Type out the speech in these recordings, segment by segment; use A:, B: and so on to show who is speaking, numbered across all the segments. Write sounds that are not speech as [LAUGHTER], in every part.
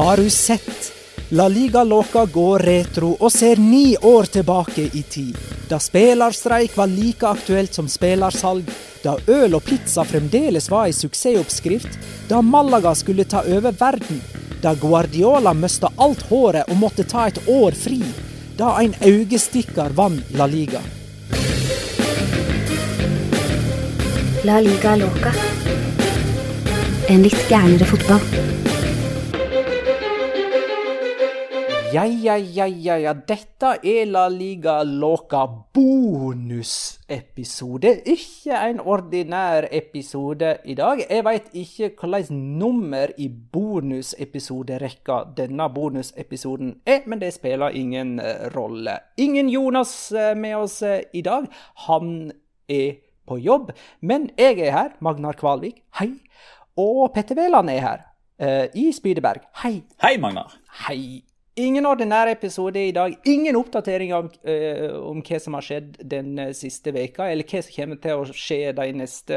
A: Har du sett? La Liga Loca går retro og ser ni år tilbake i tid. Da spillerstreik var like aktuelt som spillersalg. Da øl og pizza fremdeles var ei suksessoppskrift. Da Malaga skulle ta over verden. Da Guardiola mista alt håret og måtte ta et år fri. Da en øyestikker vant La Liga.
B: La liga loca. En litt gærnere fotball.
A: Ja, ja, ja, ja, ja. Dette er La Liga Loca bonusepisode. Ikke en ordinær episode i dag. Jeg veit ikke hvilket nummer i bonusepisoderekka denne bonusepisoden er, men det spiller ingen eh, rolle. Ingen Jonas eh, med oss eh, i dag. Han er på jobb. Men jeg er her, Magnar Kvalvik. Hei. Og Petter Wæland er her. I Spydeberg. Hei.
C: Hei, Magnar.
A: Hei. Ingen ordinær episode i dag. Ingen oppdatering om, eh, om hva som har skjedd den eh, siste veka, eller hva som kommer til å skje de neste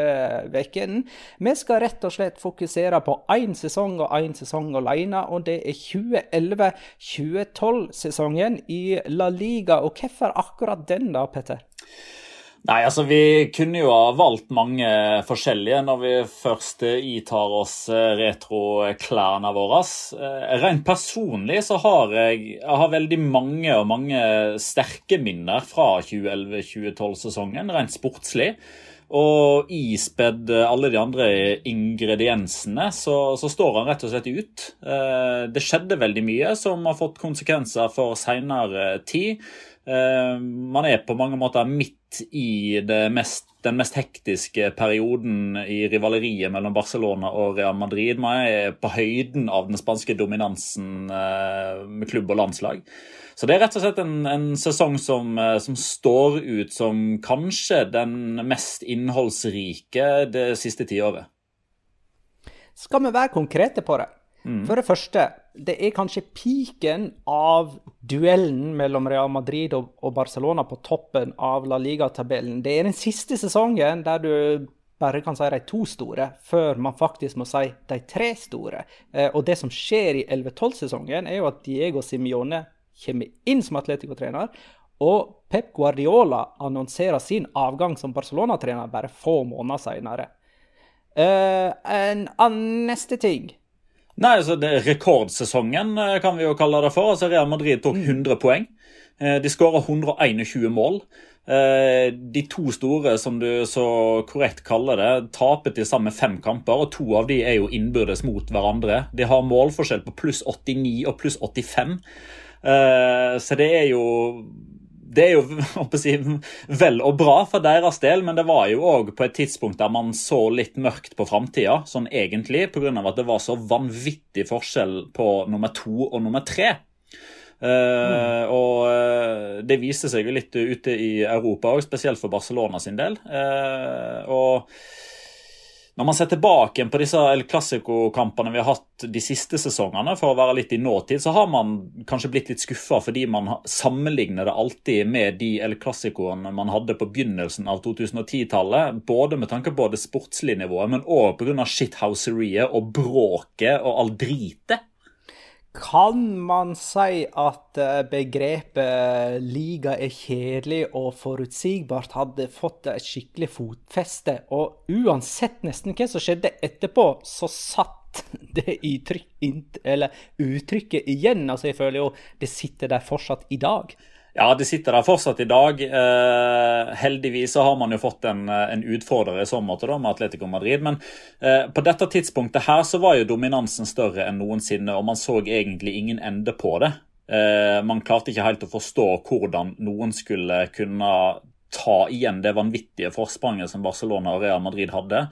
A: ukene. Vi skal rett og slett fokusere på én sesong og én sesong alene, og det er 2011-2012-sesongen i La Liga. Og hvorfor akkurat den, da, Petter?
C: Nei, altså Vi kunne jo ha valgt mange forskjellige når vi først itar oss eh, retroklærne våre. Eh, Rent personlig så har jeg, jeg har veldig mange og mange sterke minner fra 2011-2012-sesongen, rent sportslig. Og ispedd alle de andre ingrediensene, så, så står han rett og slett ut. Eh, Det skjedde veldig mye som har fått konsekvenser for seinere tid. Eh, Man er på mange måter midt i det mest, den mest hektiske perioden i rivaleriet mellom Barcelona og Real Madrid. Man er på høyden av den spanske dominansen eh, med klubb og landslag. Så det er rett og slett en, en sesong som, eh, som står ut som kanskje den mest innholdsrike det siste tiåret.
A: Skal vi være konkrete på det? For det første, det er kanskje piken av duellen mellom Real Madrid og, og Barcelona på toppen av La Liga-tabellen. Det er den siste sesongen der du bare kan si de to store, før man faktisk må si de tre store. Eh, og det som skjer i 11-12-sesongen, er jo at Diego Simione kommer inn som Atletico-trener. Og Pep Guardiola annonserer sin avgang som Barcelona-trener bare få måneder senere. Eh, en annen neste ting
C: Nei, altså det, Rekordsesongen eh, kan vi jo kalle det for. Altså Real Madrid tok 100 poeng. Eh, De skåra 121 mål. Eh, De to store, som du så korrekt kaller det, taper til sammen fem kamper. og To av de er jo innbyrdes mot hverandre. De har målforskjell på pluss 89 og pluss 85. Eh, Så det er jo det er jo [LAUGHS] si, vel og bra for deres del, men det var jo òg på et tidspunkt der man så litt mørkt på framtida, sånn egentlig, pga. at det var så vanvittig forskjell på nummer to og nummer tre. Mm. og eh, det viste seg jo litt ute i Europa òg, spesielt for Barcelona sin del. Eh, og når man ser tilbake på disse El Clásico-kampene vi har hatt de siste sesongene, for å være litt i nåtid, så har man kanskje blitt litt skuffa fordi man sammenligner det alltid med de El Clásicoene man hadde på begynnelsen av 2010-tallet. Både med tanke på det sportslige nivået, men òg pga. shithouseriet og bråket og all dritet.
A: Kan man si at eh, begrepet liga er kjedelig og forutsigbart hadde fått et skikkelig fotfeste? Og uansett nesten hva som skjedde etterpå, så satt [LAUGHS] det i trykk, eller uttrykket igjen. Altså jeg føler jo det sitter der fortsatt i dag.
C: Ja, de sitter der fortsatt i dag. Eh, heldigvis så har man jo fått en, eh, en utfordrer i så måte da, med Atletico Madrid. Men eh, på dette tidspunktet her så var jo dominansen større enn noensinne, og man så egentlig ingen ende på det. Eh, man klarte ikke helt å forstå hvordan noen skulle kunne ta igjen det vanvittige forspranget som Barcelona og Real Madrid hadde.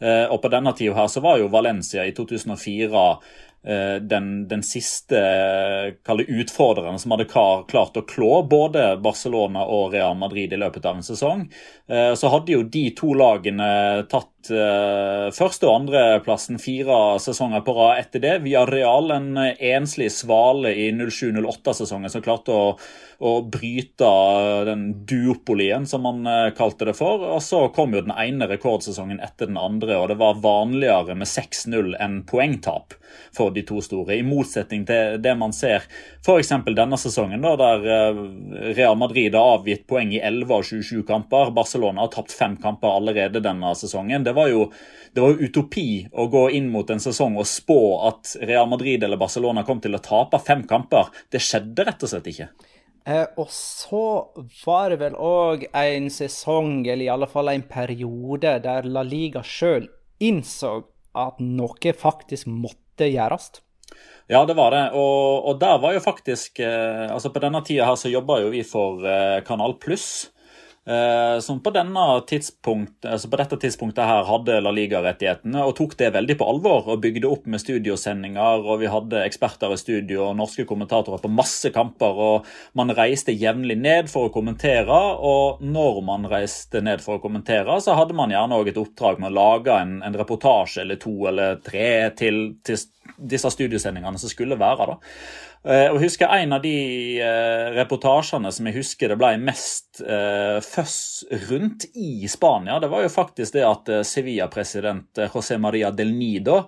C: Eh, og på denne tida her så var jo Valencia i 2004 eh, den, den siste eh, utfordreren som hadde klart å klå både Barcelona og Real Madrid i løpet av en sesong. Eh, Så hadde jo de to lagene tatt eh, første- og andreplassen fire sesonger på rad etter det. Via Real, en eh, enslig svale i 07-08-sesongen som klarte å, å bryte den duopolien, som man eh, kalte det for. Og så kom jo den ene rekordsesongen etter den andre, og det var vanligere med 6-0 enn poengtap for de to store. I motsetning til det man ser f.eks. denne sesongen, da, der eh, Real Madrid har avgitt poeng i 11 av 27 kamper. Barcelona har tapt fem kamper allerede denne sesongen. Det var jo det var jo utopi å gå inn mot en sesong og spå at Real Madrid eller Barcelona kom til å tape fem kamper. Det skjedde rett og slett ikke.
A: Eh, og så var det vel òg en sesong, eller i alle fall en periode, der La Liga sjøl innså at noe faktisk måtte gjøres.
C: Ja, det var det. Og, og der var jo faktisk eh, Altså På denne tida her så jobba jo vi for eh, Kanal Pluss. Eh, som på, altså på dette tidspunktet her hadde La Liga-rettighetene og tok det veldig på alvor. Og bygde opp med studiosendinger, og vi hadde eksperter i studio og norske kommentatorer på masse kamper. Og man reiste jevnlig ned for å kommentere, og når man reiste ned for å kommentere, så hadde man gjerne òg et oppdrag med å lage en, en reportasje eller to eller tre til, til disse studiosendingene som skulle være. da. Eh, Og jeg husker En av de eh, reportasjene som jeg husker det ble mest eh, føss rundt i Spania, det var jo faktisk det at Sevilla-president José María del Nido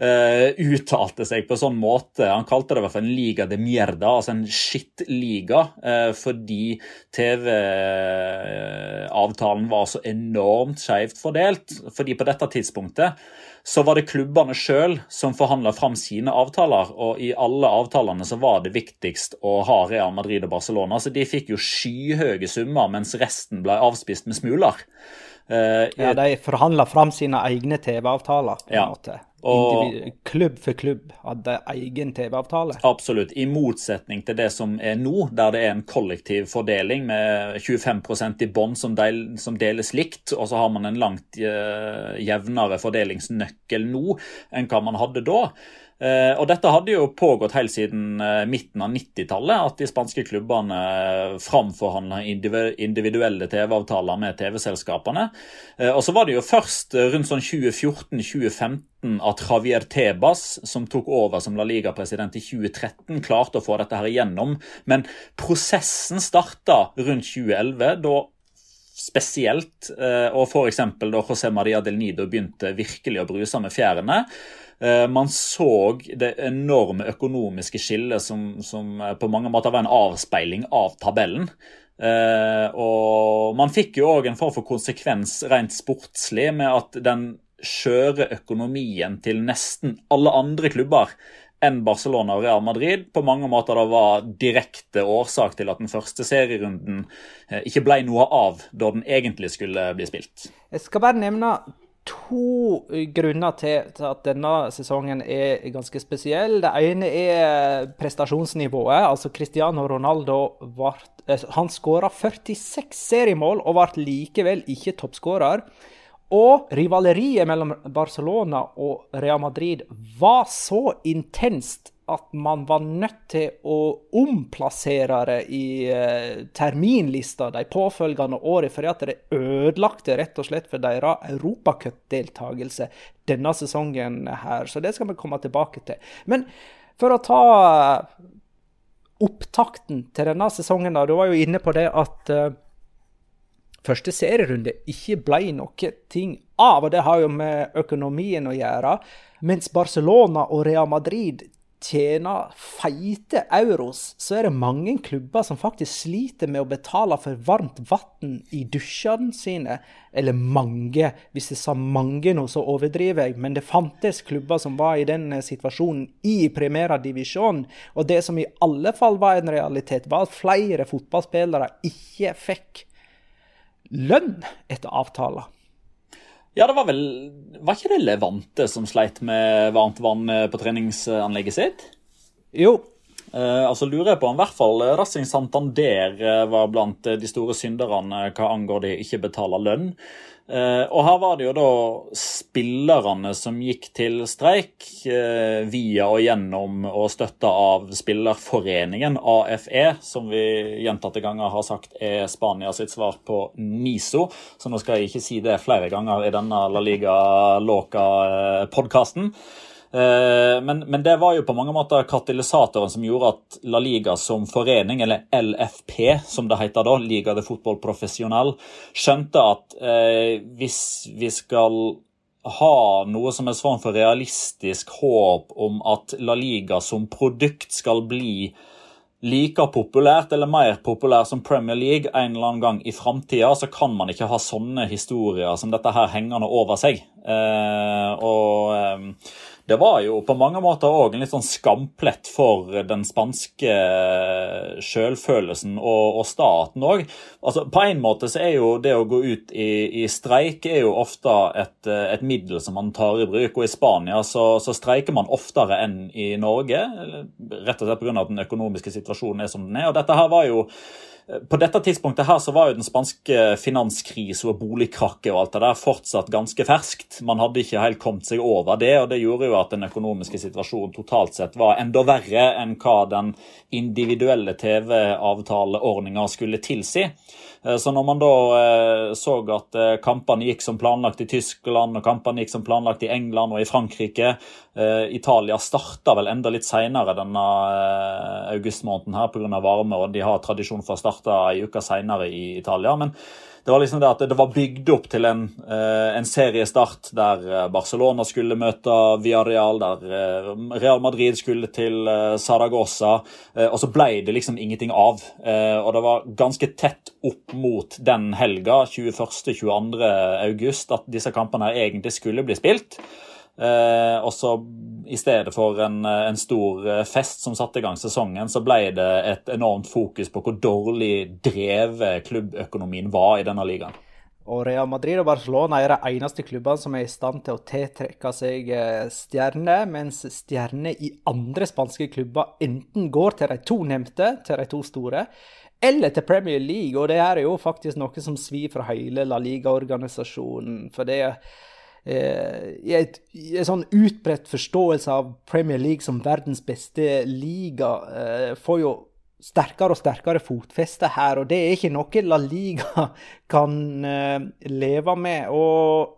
C: eh, uttalte seg på sånn måte Han kalte det i hvert fall en liga de mierda, altså en skittliga, uh, fordi TV-avtalen var så enormt skjevt fordelt. Fordi på dette tidspunktet så var det klubbene sjøl som forhandla fram sine avtaler, og i alle avtalene så var det viktigst å ha Real Madrid og Barcelona. Så de fikk jo skyhøye summer, mens resten ble avspist med smuler. Uh,
A: Ja, de forhandla fram sine egne TV-avtaler. på en
C: Ja.
A: måte.
C: Og-
A: klubb for klubb hadde egen TV-avtale.
C: Absolutt. I motsetning til det som er nå, der det er en kollektiv fordeling med 25% i bånn som, del, som deles likt, og så har man en langt eh, jevnere fordelingsnøkkel nå enn hva man hadde da. Eh, og dette hadde jo pågått helt siden eh, midten av 90-tallet, at de spanske klubbene framforhandla individuelle TV-avtaler med TV-selskapene. Eh, og så var det jo først eh, rundt sånn 2014-2015 at Javier Tebas, som tok over som La Liga-president i 2013, klarte å få dette her igjennom. Men prosessen starta rundt 2011, da spesielt, eh, og f.eks. da José María del Nido begynte virkelig å bruse med fjærene. Eh, Man så det enorme økonomiske skillet som, som eh, på mange måter var en avspeiling av tabellen. Eh, og man fikk jo òg en form for konsekvens rent sportslig med at den skjøre økonomien til nesten alle andre klubber enn Barcelona og Real Madrid på mange måter da var direkte årsak til at den første serierunden ikke ble noe av da den egentlig skulle bli spilt.
A: Jeg skal bare nevne to grunner til, til at denne sesongen er ganske spesiell. Det ene er prestasjonsnivået. altså Cristiano Ronaldo eh, han skåra 46 seriemål og ble likevel ikke toppskårer. Og rivaleriet mellom Barcelona og Real Madrid var så intenst at man var nødt til å omplassere det i eh, terminlista de påfølgende årene, fordi at det ødelagte rett og slett for deres europacupdeltakelse denne sesongen her. Så det skal vi komme tilbake til. Men for å ta opptakten til denne sesongen, da, du var jo inne på det at uh, første serierunde ikke ble noe ting av. og Det har jo med økonomien å gjøre. Mens Barcelona og Real Madrid tjener feite euros, så er det mange klubber som faktisk sliter med å betale for varmt vann i dusjene sine. Eller mange. Hvis jeg sa mange nå, så overdriver jeg. Men det fantes klubber som var i den situasjonen i Primera Divisjon. Og det som i alle fall var en realitet, var at flere fotballspillere ikke fikk lønn etter avtaler.
C: Ja, det var vel Var ikke det Levante som sleit med varmt vann på treningsanlegget sitt?
A: Jo.
C: Eh, altså lurer jeg på om i hvert fall Racing Santander eh, var blant de store synderne hva angår de ikke betaler lønn. Eh, og her var det jo da spillerne som gikk til streik eh, via og gjennom og støtta av spillerforeningen AFE, som vi gjentatte ganger har sagt er Spania sitt svar på NISO. Så nå skal jeg ikke si det flere ganger i denne La Liga Loca-podkasten. Eh, men, men, det var jo på mange måter katalysatoren som gjorde at La Liga som forening, eller LFP som det heter da, Liga de Fotball Professional, skjønte at eh, hvis vi skal ha noe som er form for realistisk håp om at La Liga som produkt skal bli like populært eller mer populært som Premier League en eller annen gang i framtida, så kan man ikke ha sånne historier som dette her hengende over seg. Eh, og eh, det var jo på mange måter òg en litt sånn skamplett for den spanske eh, sjølfølelsen og, og, staten òg. Altså, på en måte så er jo det å gå ut i, i streik er jo ofte et, eh, et, middel som man tar i bruk. Og i Spania så, så streiker man oftere enn i Norge, rett og slett pga. at den økonomiske situasjonen er som den er. Og dette her var jo på dette tidspunktet her så var jo den spanske finanskrisen og boligkrakket og alt det der fortsatt ganske ferskt. Man hadde ikke helt kommet seg over det, og det gjorde jo at den økonomiske situasjonen totalt sett var enda verre enn hva den individuelle TV-avtaleordninga skulle tilsi. Eh, så når man da eh, så at eh, kampene gikk som planlagt i Tyskland, og kampene gikk som planlagt i England og i Frankrike Italia starta vel enda litt seinere denne augustmåneden her pga. varme, og de har tradisjon for å starte ei uke seinere i Italia. men det var liksom det at det var bygd opp til en, eh, en seriestart der eh, Barcelona skulle møte Villarreal, der eh, Real Madrid skulle til Saragossa, og så ble det liksom ingenting av. Og det var ganske tett opp mot den helga, 21.-22. august, at disse kampene egentlig skulle bli spilt. Eh, og så i stedet for en, en, stor eh, fest som satte i gang sesongen, så ble det et enormt fokus på hvor dårlig drevet klubbøkonomien var i denne ligaen.
A: Og Real Madrid og Barcelona er de eneste klubbene som er i stand til å tiltrekke seg eh, stjerner, mens stjerner i andre spanske klubber enten går til de to nevnte, til de to store, eller til Premier League. Og det er jo faktisk noe som svir fra hele La Liga-organisasjonen. For det er eh, i en sånn utbredt forståelse av Premier League som verdens beste liga, eh, får jo sterkere og sterkere fotfeste her. Og det er ikke noe La Liga [LAUGHS] kan eh, leve med. Og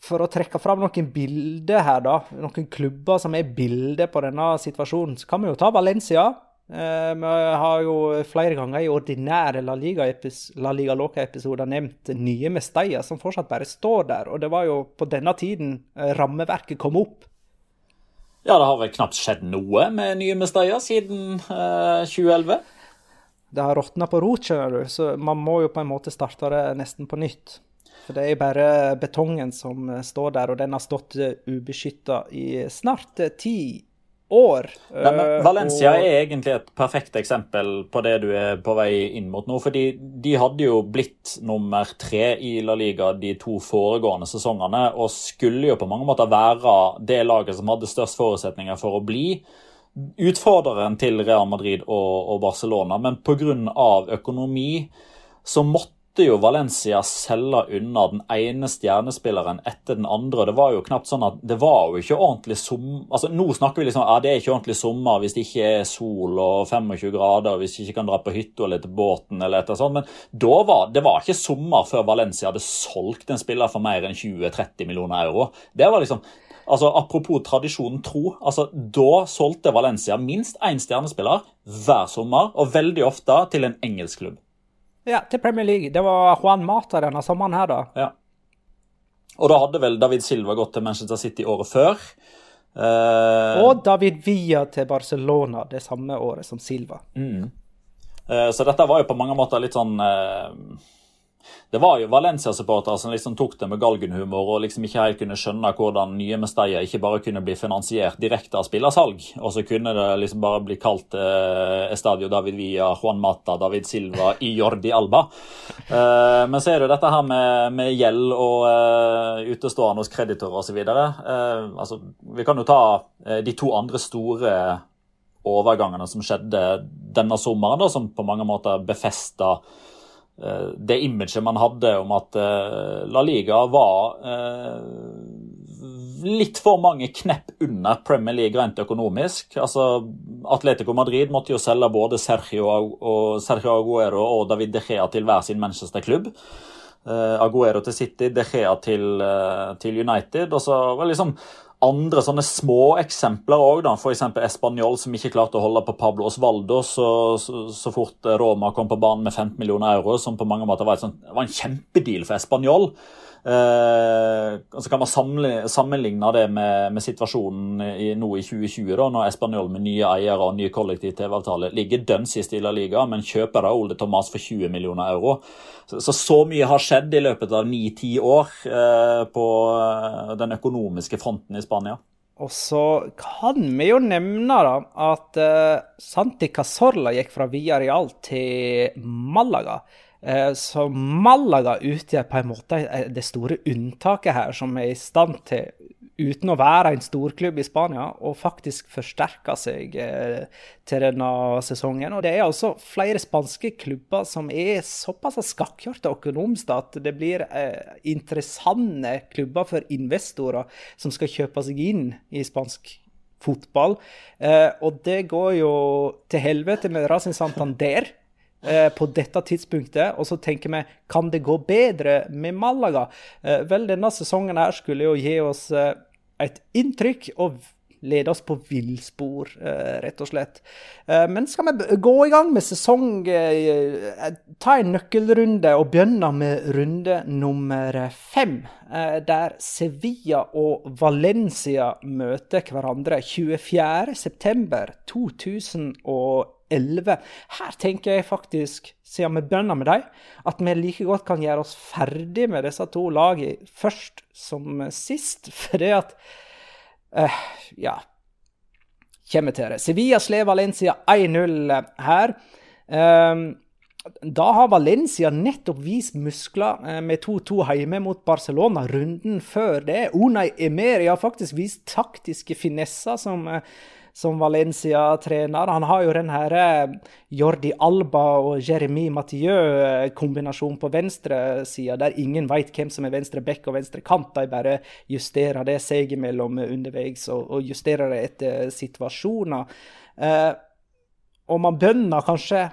A: for å trekke fram noen bilder her, da, noen klubber som er bilder på denne situasjonen, så kan vi jo ta Valencia. Eh, vi har jo flere ganger i ordinære La Liga, La Liga Loca-episoder nevnt nye Mestalla, som fortsatt bare står der. Og det var jo på denne tiden eh, rammeverket kom opp.
C: Ja, det har vel knapt skjedd noe med nye Mestalla siden eh, 2011?
A: Det har råtna på rot, skjønner du, så man må jo på en måte starte det nesten på nytt. For det er bare betongen som står der, og den har stått ubeskytta i snart ti år.
C: Nei, men Valencia
A: og...
C: er egentlig et perfekt eksempel på det du er på vei inn mot nå. fordi de hadde jo blitt nummer tre i La Liga de to foregående sesongene, og skulle jo på mange måter være det laget som hadde størst forutsetninger for å bli utfordreren til Real Madrid og, og Barcelona. Men pga. økonomi så måtte jo Valencia selge unna den ene stjernespilleren etter den andre. Det var jo knapt sånn at det var jo ikke ordentlig sommer altså Nå snakker vi liksom ja, det er ikke ordentlig sommer hvis det ikke er sol og 25 grader, hvis vi ikke kan dra på hytta eller til båten eller et eller sånt. Men var, det var ikke sommer før Valencia hadde solgt en spiller for mer enn 20-30 millioner euro. Det var liksom Altså, Apropos tradisjonen tro. altså Da solgte Valencia minst én stjernespiller hver sommer, og veldig ofte til en engelsk klubb.
A: Ja, til Premier League. Det var Juan Mata denne sommeren her, da.
C: Ja. Og da hadde vel David Silva gått til Manchester City året før.
A: Uh... Og David Villa til Barcelona det samme året som Silva.
C: Mm. Uh, så dette var jo på mange måter litt sånn eh det var jo Valencia-supportere som liksom tok det med galgenhumor og liksom ikke helt kunne skjønne hvordan nye Mestalla ikke bare kunne bli finansiert direkte av spillersalg, og så kunne det liksom bare bli kalt eh, Estadio David Villa, Juan Mata, David Silva i Jordi Alba. Eh, men så er det jo dette her med, med gjeld og eh, utestående hos kreditorer osv. Eh, altså, vi kan jo ta eh, de to andre store overgangene som skjedde denne sommeren, da, som på mange måter befesta det imaget man hadde om at eh, La Liga var eh, litt for mange knepp under Premier League rent økonomisk. Altså, Atletico Madrid måtte jo selge både Sergio Aguero og David De Gea til hver sin Manchester-klubb. Aguero til City, De Gea til, til United. og så var det liksom andre sånne små eksempler òg, f.eks. Español, som ikke klarte å holde på Pablo Osvaldo så, så, så, fort Roma kom på banen med 15 millioner euro, som på mange måter var, sånt, var en kjempedeal for Español. Eh, og så kan man sammenligne det med, med situasjonen i, nå i 2020, da, når Español med nye eiere og ny kollektiv TV-avtale ligger dønn sist i La Liga, men kjøper da Ole Thomas for 20 millioner euro. Så, så, så mye har skjedd i løpet av ni-ti år eh, på eh, den økonomiske fronten i Spania.
A: Og så kan vi jo nevne da, at uh, Santi Casorla gikk fra Villarreal til Malaga. Eh, så Malaga utgjør på en måte det store unntaket her, som er i stand til, uten å være en storklubb i Spania, å faktisk forsterke seg eh, til denne sesongen. Og det er altså flere spanske klubber som er såpass skakkjørte økonomisk at det blir eh, interessante klubber for investorer som skal kjøpe seg inn i spansk fotball. og det går jo til helvete med Racing Santander Eh, på dette tidspunktet. Og så tenker vi kan det gå bedre med Malaga? Eh, vel, denne sesongen her skulle jo gi oss eh, et inntrykk og lede oss på villspor, rett og slett. Men skal vi gå i gang med sesong Ta en nøkkelrunde og begynne med runde nummer fem. Der Sevilla og Valencia møter hverandre 24.9.2011. 11. Her tenker jeg faktisk, siden vi begynner med dem, at vi like godt kan gjøre oss ferdig med disse to lagene først som sist. [LAUGHS] For det at uh, Ja. Kommer til det. Sevilla slår Valencia 1-0 her. Um, da har Valencia nettopp vist muskler eh, med 2-2 hjemme mot Barcelona runden før det. Unai Emeri har faktisk vist taktiske finesser som uh, som Valencia-trener. Han har jo den her eh, Jordi Alba og Jeremy Mathieu-kombinasjonen på venstresida, der ingen veit hvem som er venstre back og venstre kant. De bare justerer det seg imellom underveis og, og justerer det etter situasjoner. Eh, og man bønner kanskje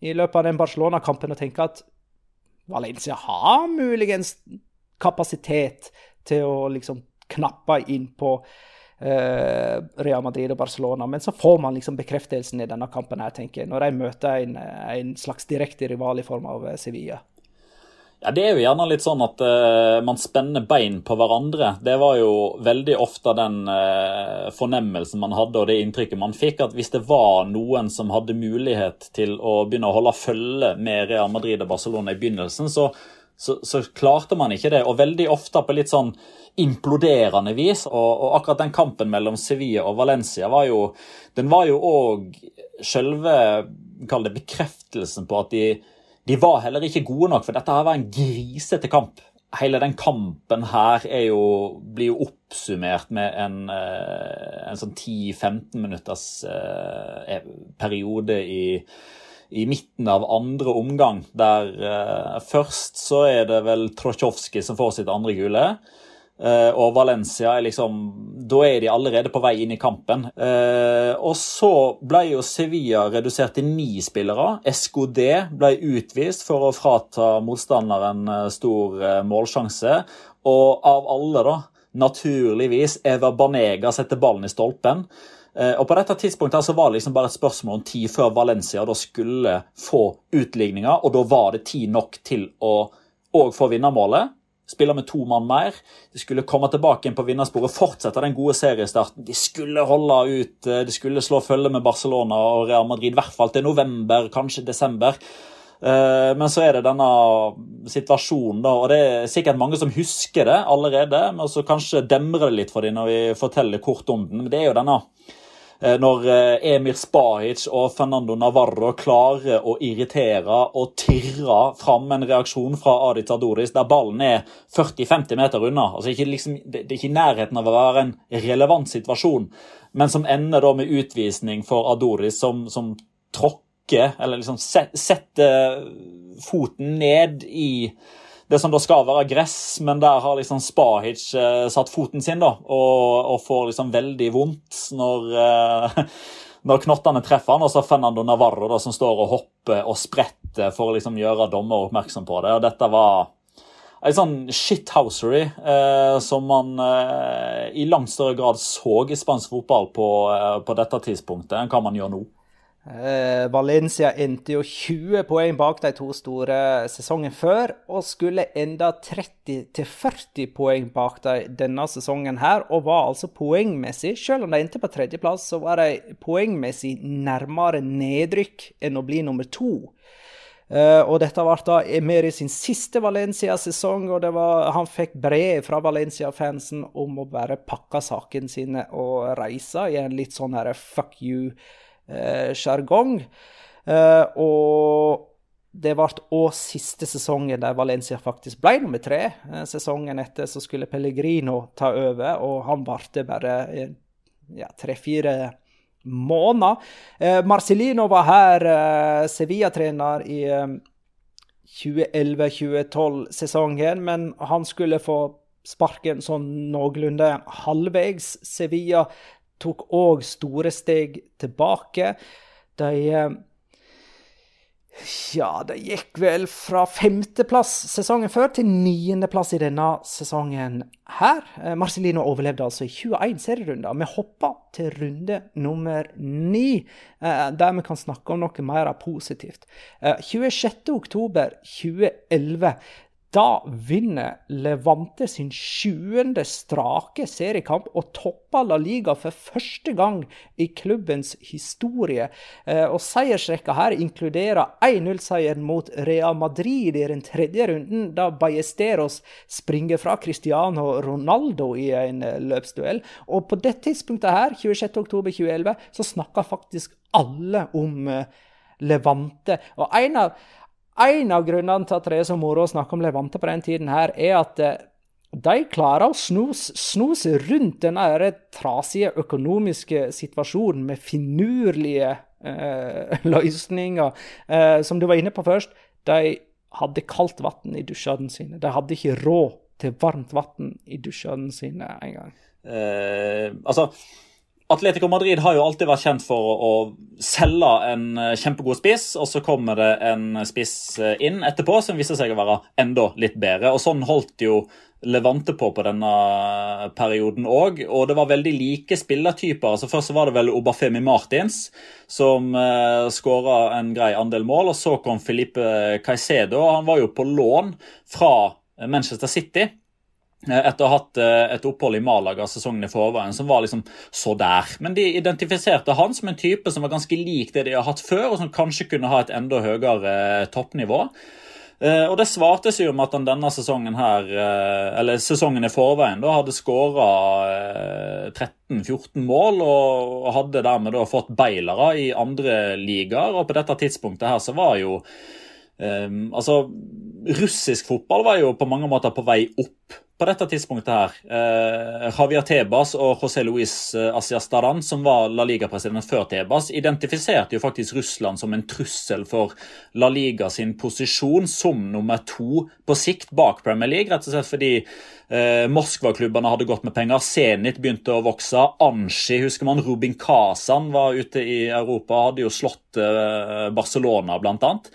A: i løpet av den Barcelona-kampen å tenke at Valencia har muligens kapasitet til å liksom knappe inn på Real Madrid og Barcelona. Men så får man liksom bekreftelsen i denne kampen her, tenker jeg, når de møter en, en slags direkte rival i form av eh, Sevilla.
C: Ja, Det er jo gjerne litt sånn at uh, man spenner bein på hverandre. Det var jo veldig ofte den uh, fornemmelsen man hadde og det inntrykket man fikk. At hvis det var noen som hadde mulighet til å begynne å holde følge med Real Madrid og Barcelona i begynnelsen, så, så, så, klarte man ikke det. Og veldig ofte på litt sånn imploderende vis. Og, og akkurat den kampen mellom Sevilla og Valencia var jo Den var jo òg selve Kall det bekreftelsen på at de, de var heller ikke gode nok, for dette her var en grisete kamp. Hele den kampen her jo, blir jo oppsummert med en, eh, en sånn 10-15 minutters eh, periode i i midten av andre omgang, der uh, først så er det vel Trosjovskij som får sitt andre gule. Uh, og Valencia er liksom Da er de allerede på vei inn i kampen. Uh, og så ble jo Sevilla redusert til ni spillere. Escodé ble utvist for å frata motstanderen stor målsjanse. Og av alle, da, naturligvis, Eva Banega setter ballen i stolpen. Eh, og På dette tidspunktet så var det liksom bare et spørsmål om tid før Valencia da skulle få utligninga, og da var det tid nok til å òg få vinnermålet. Spille med to mann mer. De skulle komme tilbake inn på vinnersporet, fortsette den gode seriestarten. De skulle holde ut, eh, de skulle slå følge med Barcelona og Real Madrid, i hvert fall til november, kanskje desember. Eh, men så er det denne situasjonen, da, og det er sikkert mange som husker det allerede. Men så kanskje demrer det litt for dem når vi forteller kort om den. Men det er jo denne Eh, når eh, Emir Spahic og Fernando Navarro klarer å irritere og tirre fram en reaksjon fra Adi Tadoris der ballen er 40-50 meter unna. Altså ikke liksom, det er ikke i nærheten av å være en relevant situasjon, men som ender da med utvisning for Adoris, som, som tråkker, eller liksom sette foten ned i det som da skal være gress, men der har liksom Spahic eh, satt foten sin, da, og, og får liksom veldig vondt når, eh, [LAUGHS] når knottene treffer han, og så Fernando Navarro da, som står og hopper og spretter for å liksom gjøre dommer oppmerksom på det. og Dette var en sånn shithousery eh, som man eh, i langt større grad så i spansk fotball på, eh, på dette tidspunktet enn hva man gjør nå.
A: Eh, Valencia endte jo 20 poeng bak de to store sesongen før, og skulle enda 30-40 poeng bak de denne sesongen her, og var altså poengmessig, selv om de endte på tredjeplass, så var de poengmessig nærmere nedrykk enn å bli nummer to. Uh, og dette ble da Emeri sin siste Valencia-sesong, og var, han fikk brev fra Valencia-fansen om å bare pakke sakene sine og reise i en litt sånn her fuck you sjargong. Eh, og det ble òg siste sesongen der Valencia faktisk ble nummer tre. Eh, sesongen etter så skulle Pellegrino ta over, og han varte bare ja, tre-fire måneder. Marcellino var her Sevilla-trener i 2011-2012-sesongen, men han skulle få sparken sånn noenlunde halvveis. Sevilla tok òg store steg tilbake. De eh, ja, det gikk vel fra femteplass sesongen før til niendeplass i denne sesongen her. Marcelino overlevde altså i 21 serierunder. Vi hopper til runde nummer ni, eh, der vi kan snakke om noe mer positivt. 26.10.2011 da vinner Levante sin sjuende strake seriekamp og topper La Liga for første gang i klubbens historie. Eh, og Seiersrekka her inkluderer 1-0-seieren mot Real Madrid i den tredje runden, da Ballesteros springer fra Cristiano Ronaldo i en eh, løpsduell. Og på det tidspunktet her, 26.10.2011, så snakker faktisk alle om eh, Levante. Og en av en av grunnene til at det er så moro å snakke om Levante på den tiden, her, er at eh, de klarer å sno seg rundt denne trasige økonomiske situasjonen med finurlige eh, [LAUGHS] løsninger. Eh, som du var inne på først, de hadde kaldt vann i dusjene sine. De hadde ikke råd til varmt vann i dusjene sine engang.
C: Eh, altså Atletico Madrid har jo alltid vært kjent for å selge en eh, kjempegod spiss, og så kommer det en spiss eh, inn etterpå som viser seg å være enda litt bedre. Og Sånn holdt jo Levante på på denne perioden òg. Og det var veldig like spillertyper. Altså Først var det vel Obafemi Martins som eh, skåra en grei andel mål. Og så kom Filipe Caicedo. Han var jo på lån fra Manchester City. Eh, etter å ha hatt eh, et opphold i Malaga sesongen i forveien, som var liksom så der. Men de identifiserte han som en type som var ganske lik det de har hatt før, og som kanskje kunne ha et enda høyere eh, toppnivå. Og det svarte seg jo med at han denne sesongen her, eller sesongen i forveien, da hadde skåra 13-14 mål og hadde dermed da fått beilere i andre ligaer. Og på dette tidspunktet her så var jo Um, altså, Russisk fotball var jo på mange måter på vei opp på dette tidspunktet. her. eh, Javier Tebas og José Luis uh, Asiastaran, som var La Liga-president før Tebas, identifiserte jo faktisk Russland som en trussel for La Liga sin posisjon som nummer to på sikt bak Premier League. Rett og slett fordi eh, Moskva-klubbene hadde gått med penger. Zenit begynte å vokse. Anshi, husker man. Rubin Kazan var ute i Europa, hadde jo slått eh, Barcelona, blant annet.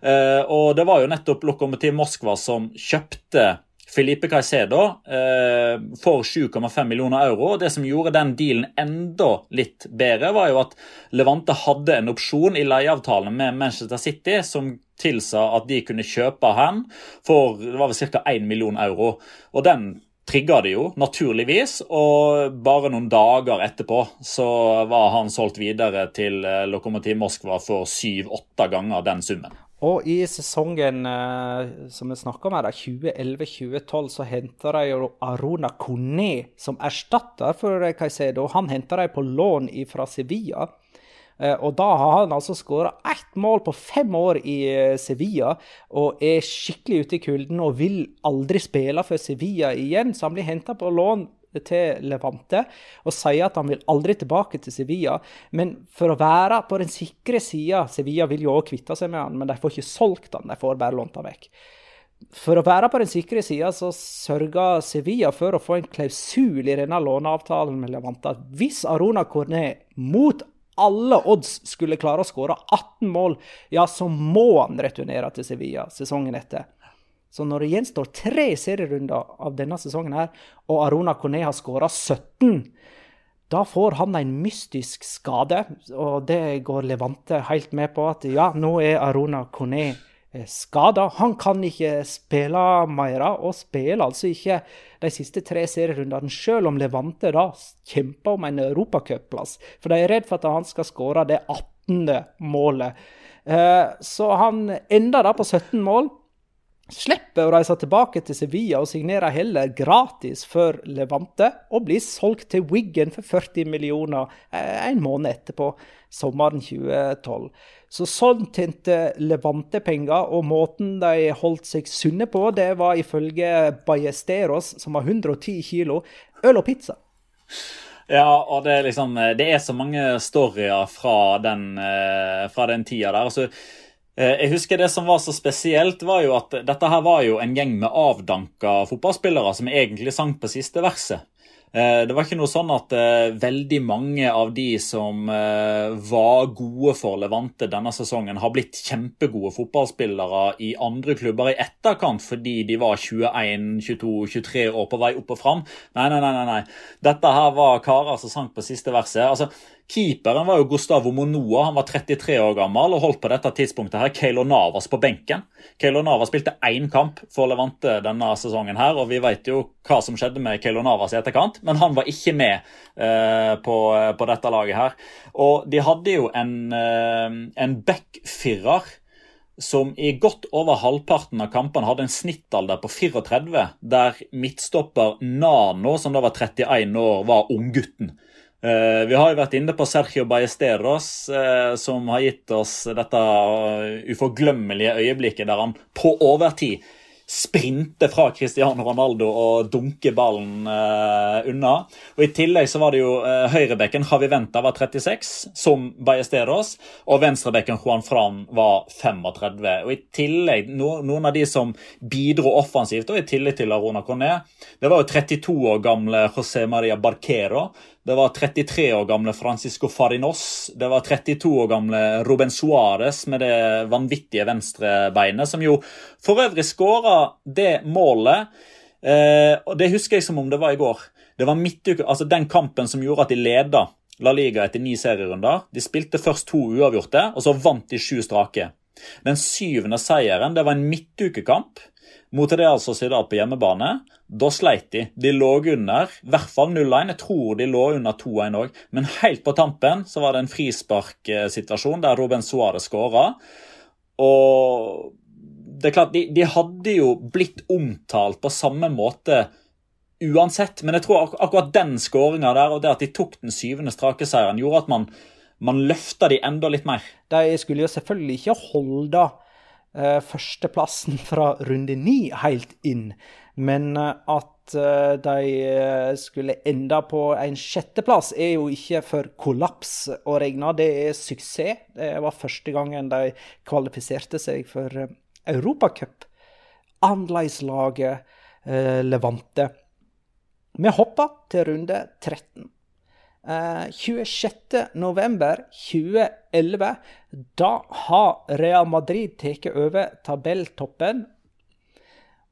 C: Eh, og det var jo nettopp Lokomotiv Moskva som kjøpte Felipe Caicedo eh, for 7,5 millioner euro. og Det som gjorde den dealen enda litt bedre, var jo at Levante hadde en opsjon i leieavtalen med Manchester City som tilsa at de kunne kjøpe han for det var vel ca. 1 million euro. Og den trigga det jo, naturligvis. Og bare noen dager etterpå så var han solgt videre til eh, Lokomotiv Moskva for syv-åtte ganger den summen.
A: Og i sesongen eh, som vi snakker om her, 2011-2012, så henter de Arona Kone som erstatter for Caicedo. Han henter de på lån fra Sevilla. Eh, og da har han altså skåra ett mål på fem år i eh, Sevilla, og er skikkelig ute i kulden og vil aldri spille for Sevilla igjen. Så han blir henta på lån til Levante og sier at han vil aldri tilbake til Sevilla. Men for å være på den sikre sida Sevilla vil jo òg kvitte seg med han, men de får ikke solgt han, de får bare lånt han vekk. For å være på den sikre sida så sørger Sevilla for å få en klausul i denne låneavtalen med Levante at hvis Arona Cornet mot alle odds skulle klare å skåre 18 mål, ja, så må han returnere til Sevilla sesongen etter. Så når det gjenstår tre serierunder av denne sesongen, her, og Arona Kone har skåra 17, da får han en mystisk skade. Og det går Levante helt med på. At ja, nå er Arona Kone eh, skada. Han kan ikke spille mer, og spiller altså ikke de siste tre serierundene, selv om Levante da kjemper om en europacupplass. For de er redd for at han skal skåre det 18. målet. Eh, så han ender da på 17 mål slipper å reise tilbake til Sevilla og signerer heller gratis for Levante, og blir solgt til Wiggen for 40 millioner eh, en måned etterpå, sommeren 2012. Så sånn tjente Levante penger, og måten de holdt seg sunne på, det var ifølge Ballesteros, som har 110 kilo, øl og pizza.
C: Ja, og det er liksom Det er så mange storyer fra den, eh, fra den tida der. altså Eh, jeg husker Det som var så spesielt, var jo at dette her var jo en gjeng med avdanka fotballspillere som egentlig sang på siste verset. Eh, det var ikke noe sånn at uh, veldig mange av de som var gode for Levante denne sesongen, har blitt kjempegode fotballspillere i andre klubber i etterkant fordi de var 21, 22, 23 år på vei opp og fram. Nei, nei, nei. nei. Dette her var karer som sang på siste verset. Altså, Keeperen var jo Gustavo Monoa. Han var 33 år gammel og holdt på dette tidspunktet her Keilo Navas på benken. Keilo Navas spilte én kamp for Levante denne sesongen, her, og vi vet jo hva som skjedde med Keilo Navas i etterkant, men han var ikke med eh, på, på, dette laget her. Og de hadde jo en, eh, en backfirer som i godt over halvparten av kampene hadde en snittalder på 34, der midtstopper Nano, som da var 31 år, var unggutten. Uh, vi har jo vært inne på Sergio Ballesteros, uh, som har gitt oss dette uh, uforglemmelige øyeblikket der han på overtid sprinte fra Cristiano Ronaldo og dunke ballen unna. Og I tillegg så var det jo høyrebekken Javi Venta var 36, som Ballesteros, og venstrebekken Juan Fran var 35. Og i tillegg, no, Noen av de som bidro offensivt, og i tillegg til Arona Corné, det var jo 32 år gamle José Maria Barquero, det var 33 år gamle Francisco Farinos. Det var 32 år gamle Ruben Suárez med det vanvittige venstrebeinet, som jo for øvrig skåra det målet. Eh, og Det husker jeg som om det var i går. Det var midtuke, altså Den kampen som gjorde at de leda La Liga etter ni serierunder. De spilte først to uavgjorte, og så vant de sju strake. Den syvende seieren det var en midtukekamp mot Real Sociedad på hjemmebane. Da sleit de. De lå under, i hvert fall 0-1. Jeg tror de lå under 2-1 òg. Men helt på tampen så var det en frisparksituasjon der Ruben Suárez skåra. Og det er klart, de, de, hadde jo blitt omtalt på samme måte uansett. Men jeg tror ak akkurat den skåringa der, og det at de tok den syvende strake seieren, gjorde at man, man løfta de enda litt mer.
A: De skulle jo selvfølgelig ikke holde eh, førsteplassen fra runde ni helt inn, men uh, at Eh, de eh, skulle ende på en sjetteplass, er jo ikke for kollaps å regne. Det er suksess. Det var første gangen de kvalifiserte seg for eh, Europacup. Annerledslaget eh, Levante. Vi hopper til runde 13. Eh, 26.11.2011. Da har Real Madrid tatt over tabelltoppen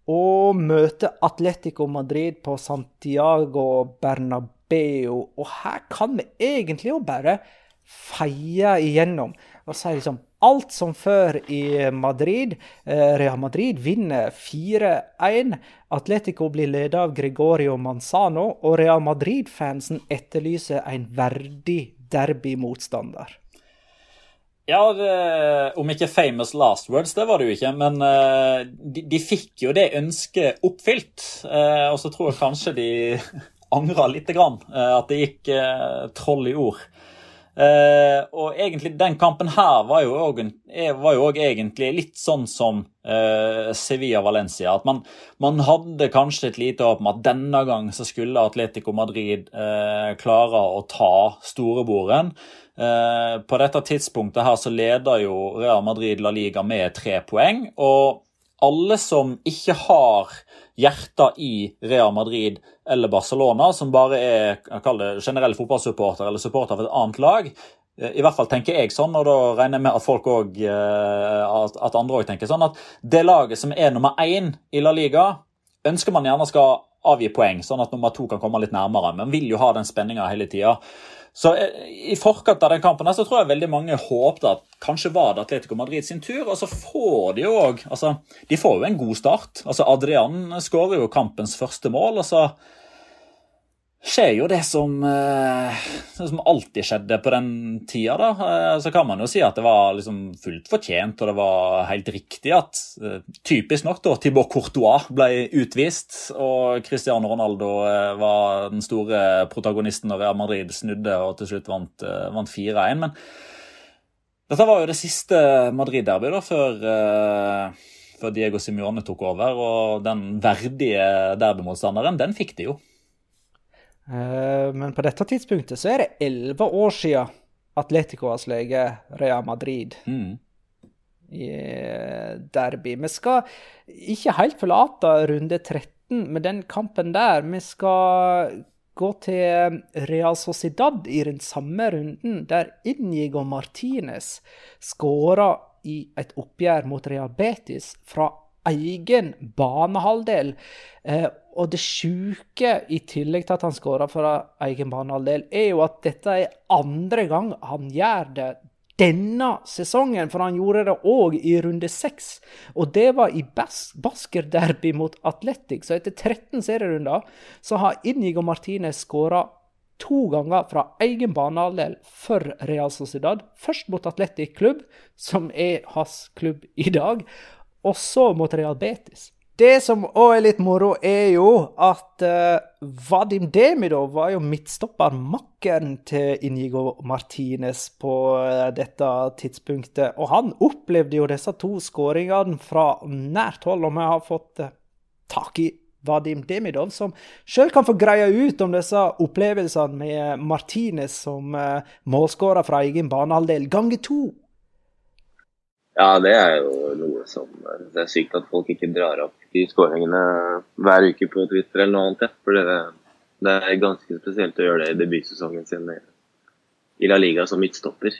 A: og møter Atletico Madrid på Santiago Bernabeu. Og her kan vi egentlig jo bare feie igjennom og si liksom alt som før i Madrid. Eh, Real Madrid vinner 4-1. Atletico blir ledet av Gregorio Manzano, og Real Madrid-fansen etterlyser en verdig derbymotstander.
C: Ja, det, om ikke famous last words, det var det jo ikke. Men uh, de, de, fikk jo det ønsket oppfylt. Uh, og så tror jeg kanskje de [LAUGHS] angra lite grann. At det gikk troll i ord. Og egentlig den kampen her var jo òg egentlig litt sånn som Sevilla-Valencia. At man, man, hadde kanskje et lite håp om at denne gang så skulle Atletico Madrid klare å ta storebroren. På dette tidspunktet her så leder jo Real Madrid La Liga med tre poeng. Og alle som ikke har hjertet i Real Madrid eller Barcelona, som bare er generelle fotballsupporter eller supporter av et annet lag, eh, i hvert fall tenker jeg sånn, og da regner jeg med at folk også, eh, at andre òg tenker sånn, at det laget som er nummer én i La Liga, ønsker man gjerne skal avgi poeng, sånn at nummer to kan komme litt nærmere. Men vil jo ha den spenninga hele tida. Så eh, I forkant av den kampen så tror jeg veldig mange håpet at kanskje var det Atletico Madrid sin tur. Og så får de jo også, altså, De får jo en god start. Altså Adrian skårer jo kampens første mål. og så skjer jo det som, eh, som, alltid skjedde på den tida. da. Eh, så kan man jo si at det var liksom fullt fortjent, og det var helt riktig at eh, typisk nok da, Thibaut Courtois ble utvist, og Cristiano Ronaldo var den store protagonisten når Real Madrid snudde og til slutt vant, vant 4-1. Men dette var jo det siste Madrid-derbyet før, før Diego Simione tok over, og den verdige derbymotstanderen, den fikk de jo.
A: Eh, men på dette tidspunktet så er det elleve år siden Atletico har slått Real Madrid mm. i eh, derby. Vi skal ikke helt forlate runde 13 med den kampen der. Vi skal gå til Real Sociedad i den samme runden, der Inigo Martinez skåra i et oppgjør mot Real Betis fra egen banehalvdel. Eh, og det sjuke, i tillegg til at han skåra fra egen banehalvdel, er jo at dette er andre gang han gjør det denne sesongen, for han gjorde det òg i runde seks. Og det var i Bas Basker-derby mot Atletic. Så etter 13 serierunder så har Inigo Martinez skåra to ganger fra egen banehalvdel for Real Sociedad. Først mot Atletic klubb, som er hans klubb i dag, og så mot Real Betis. Det som òg er litt moro, er jo at uh, Vadim Demidov var jo midtstoppermakken til Inigo Martinez på uh, dette tidspunktet. Og han opplevde jo disse to skåringene fra nært hold, og vi har fått uh, tak i Vadim Demidov, som sjøl kan få greie ut om disse opplevelsene med Martinez som uh, målskårer fra egen banehalvdel ganger to.
D: Ja, det er jo noe som Det er sykt at folk ikke drar opp de skåringene hver uke på Twitter eller noe annet. For det, det er ganske spesielt å gjøre det i debutsesongen sin i La Liga som midtstopper.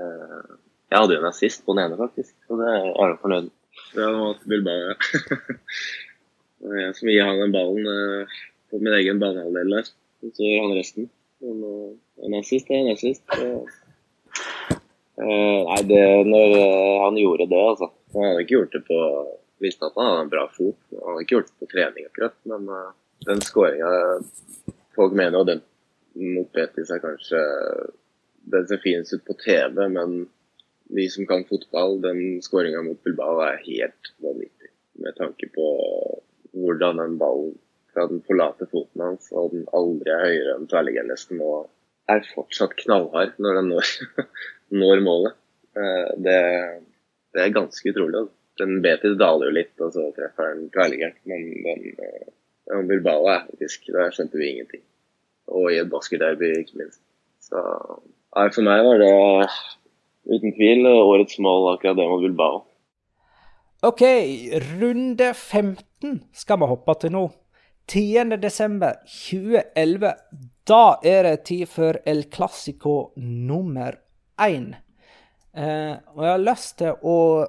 D: Eh, jeg hadde jo en assist på den ene, faktisk, og det er jeg fornøyd med. Ja, nå Bilbao, ja. [LAUGHS] Det er jeg som gir han den ballen eh, på min egen banehalvdel der. Så gjør han resten. Eh, en assist er en assist. Nei, det, når han gjorde det, altså. Han hadde ikke gjort det på Visste at han hadde en bra fot. Han hadde ikke gjort det på trening, akkurat. Men uh, den skåringa Folk mener jo den mot Betis er kanskje den ser finest ut på TV, men vi som kan fotball, den skåringa mot Bilbao er helt vanvittig. Med tanke på hvordan den ballen fra den forlater foten hans, og den aldri er høyere enn tverrliggeren nesten, og er fortsatt knallhard når den når, [LAUGHS] når målet. Eh, det, det, er ganske utrolig. Altså. Den Betis daler jo litt, og så treffer den tverrliggeren. Men den, eh, den Bilbao er faktisk Der skjønte vi ingenting. Og i et basketderby, ikke minst. Så nei, for meg var det uten tvil årets mål akkurat det mot Bilbao.
A: OK, runde 15 skal vi hoppe til nå. 10.12.2011. Da er det tid for El Clásico nummer én. Eh, og jeg har lyst til å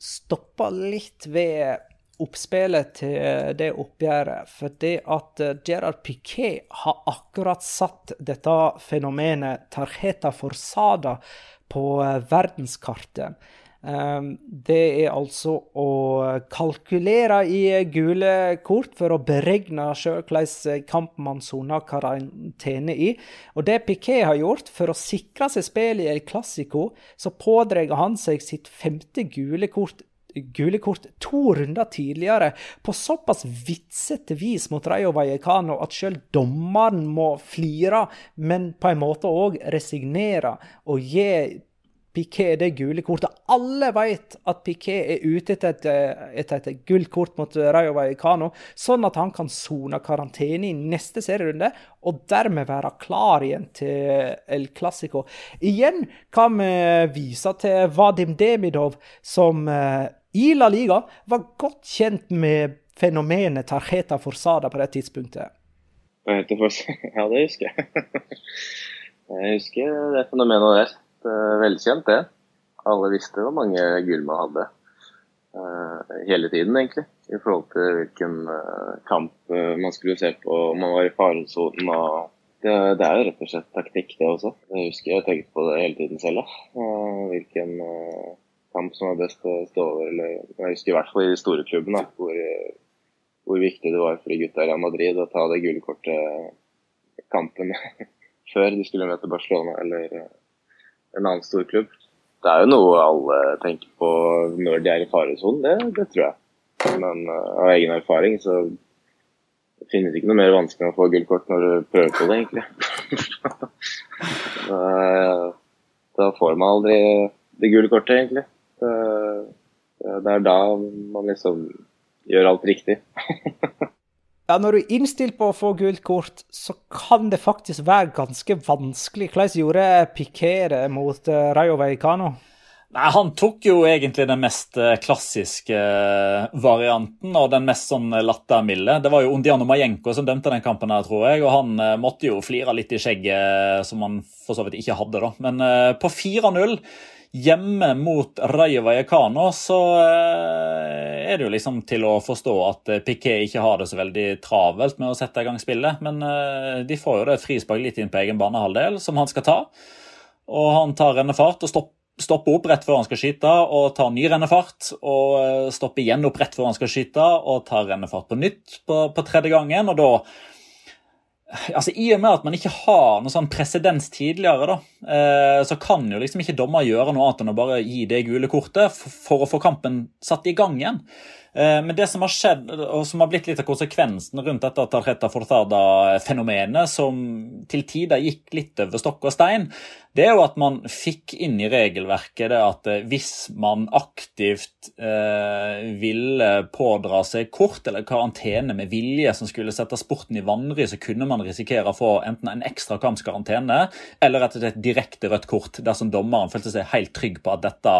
A: stoppe litt ved oppspillet til det oppgjøret. Fordi at Gerard Piquet har akkurat satt dette fenomenet tarjeta forsada på verdenskartet. Ehm, det er altså å kalkulere i gule kort for å beregne sjøl hvilken kamp man soner karantene i. Og det Piquet har gjort for å sikre seg spill i El Clásico, så pådrar han seg sitt femte gule kort gule kort to runder tidligere på såpass vitsete vis mot Rayo Vallecano at sjøl dommeren må flire, men på en måte òg resignere og gi Piquet det gule kortet. Alle vet at Piquet er ute etter et, et, et gult kort mot Rayo Vallecano, sånn at han kan sone karantene i neste serierunde og dermed være klar igjen til El Clásico. Igjen kan vi vise til Vadim Demidov, som eh, i La Liga var godt kjent med fenomenet Tarjeta Forsada på det tidspunktet. [LAUGHS]
D: Ja, det husker jeg. Jeg husker det fenomenet der uh, velkjent, det. Alle visste hvor mange gull man hadde. Uh, hele tiden, egentlig. I forhold til hvilken uh, kamp man skulle se på om man var i faresonen. Det, det, er jo rett og slett taktikk, det også. Jeg husker jeg tenkte på det hele tiden selv. hvilken kamp som var best å stå over. Eller, jeg husker i hvert fall i de store klubbene hvor, hvor viktig det var for de gutta i Real Madrid å ta det gullkortet kampen [LAUGHS] før de skulle møte Barcelona eller en annen storklubb. Det er jo noe alle tenker på når de er i faresonen, det, det, tror jeg. Men uh, av egen erfaring så det finnes ikke noe mer vanskelig enn å få gullkort når du prøver på det, egentlig. da, [LAUGHS] da, får man aldri det gule kortet, egentlig. Det, det er da man liksom gjør alt riktig. [LAUGHS]
A: Ja, Når du er innstilt på å få gult kort, så kan det faktisk være ganske vanskelig. Hvordan gjorde Piquet mot uh, Rayo Vallecano?
C: Nei, Han tok jo egentlig den mest eh, klassiske eh, varianten og den mest sånn lattermilde. Det var jo Undiano Majenko som dømte den kampen, her, tror jeg, og han måtte jo flire litt i skjegget, som han for så vidt ikke hadde. da. Men på 4-0 Hjemme mot Rayo Vallecano så eh, er det jo liksom til å forstå at eh, Piquet ikke har det så veldig travelt med å sette i gang spillet. Men eh, de får jo det frispark litt inn på egen banehalvdel, som han skal ta. Og han tar rennefart og stopper opp rett før han skal skyte og tar ny rennefart. Og stopper igjen opp rett før han skal skyte og tar rennefart på nytt på, på tredje gangen. Og da altså I og med at man ikke har noe sånn presedens tidligere, da, eh, så kan jo liksom ikke dommer gjøre noe annet enn å bare gi det gule kortet for å få kampen satt i gang igjen. Eh, men det som har skjedd, og som har blitt litt av konsekvensen rundt dette Tarjeta Fortada-fenomenet, som til tider gikk litt over stokk og stein, det er jo at man fikk inn i regelverket det at eh, hvis man aktivt eh, ville pådra seg kort eller karantene med vilje som skulle sette sporten i vanry, så kunne man risikere å få enten en ekstra kamps karantene eller rett og slett direkte rødt kort dersom dommeren følte seg helt trygg på at dette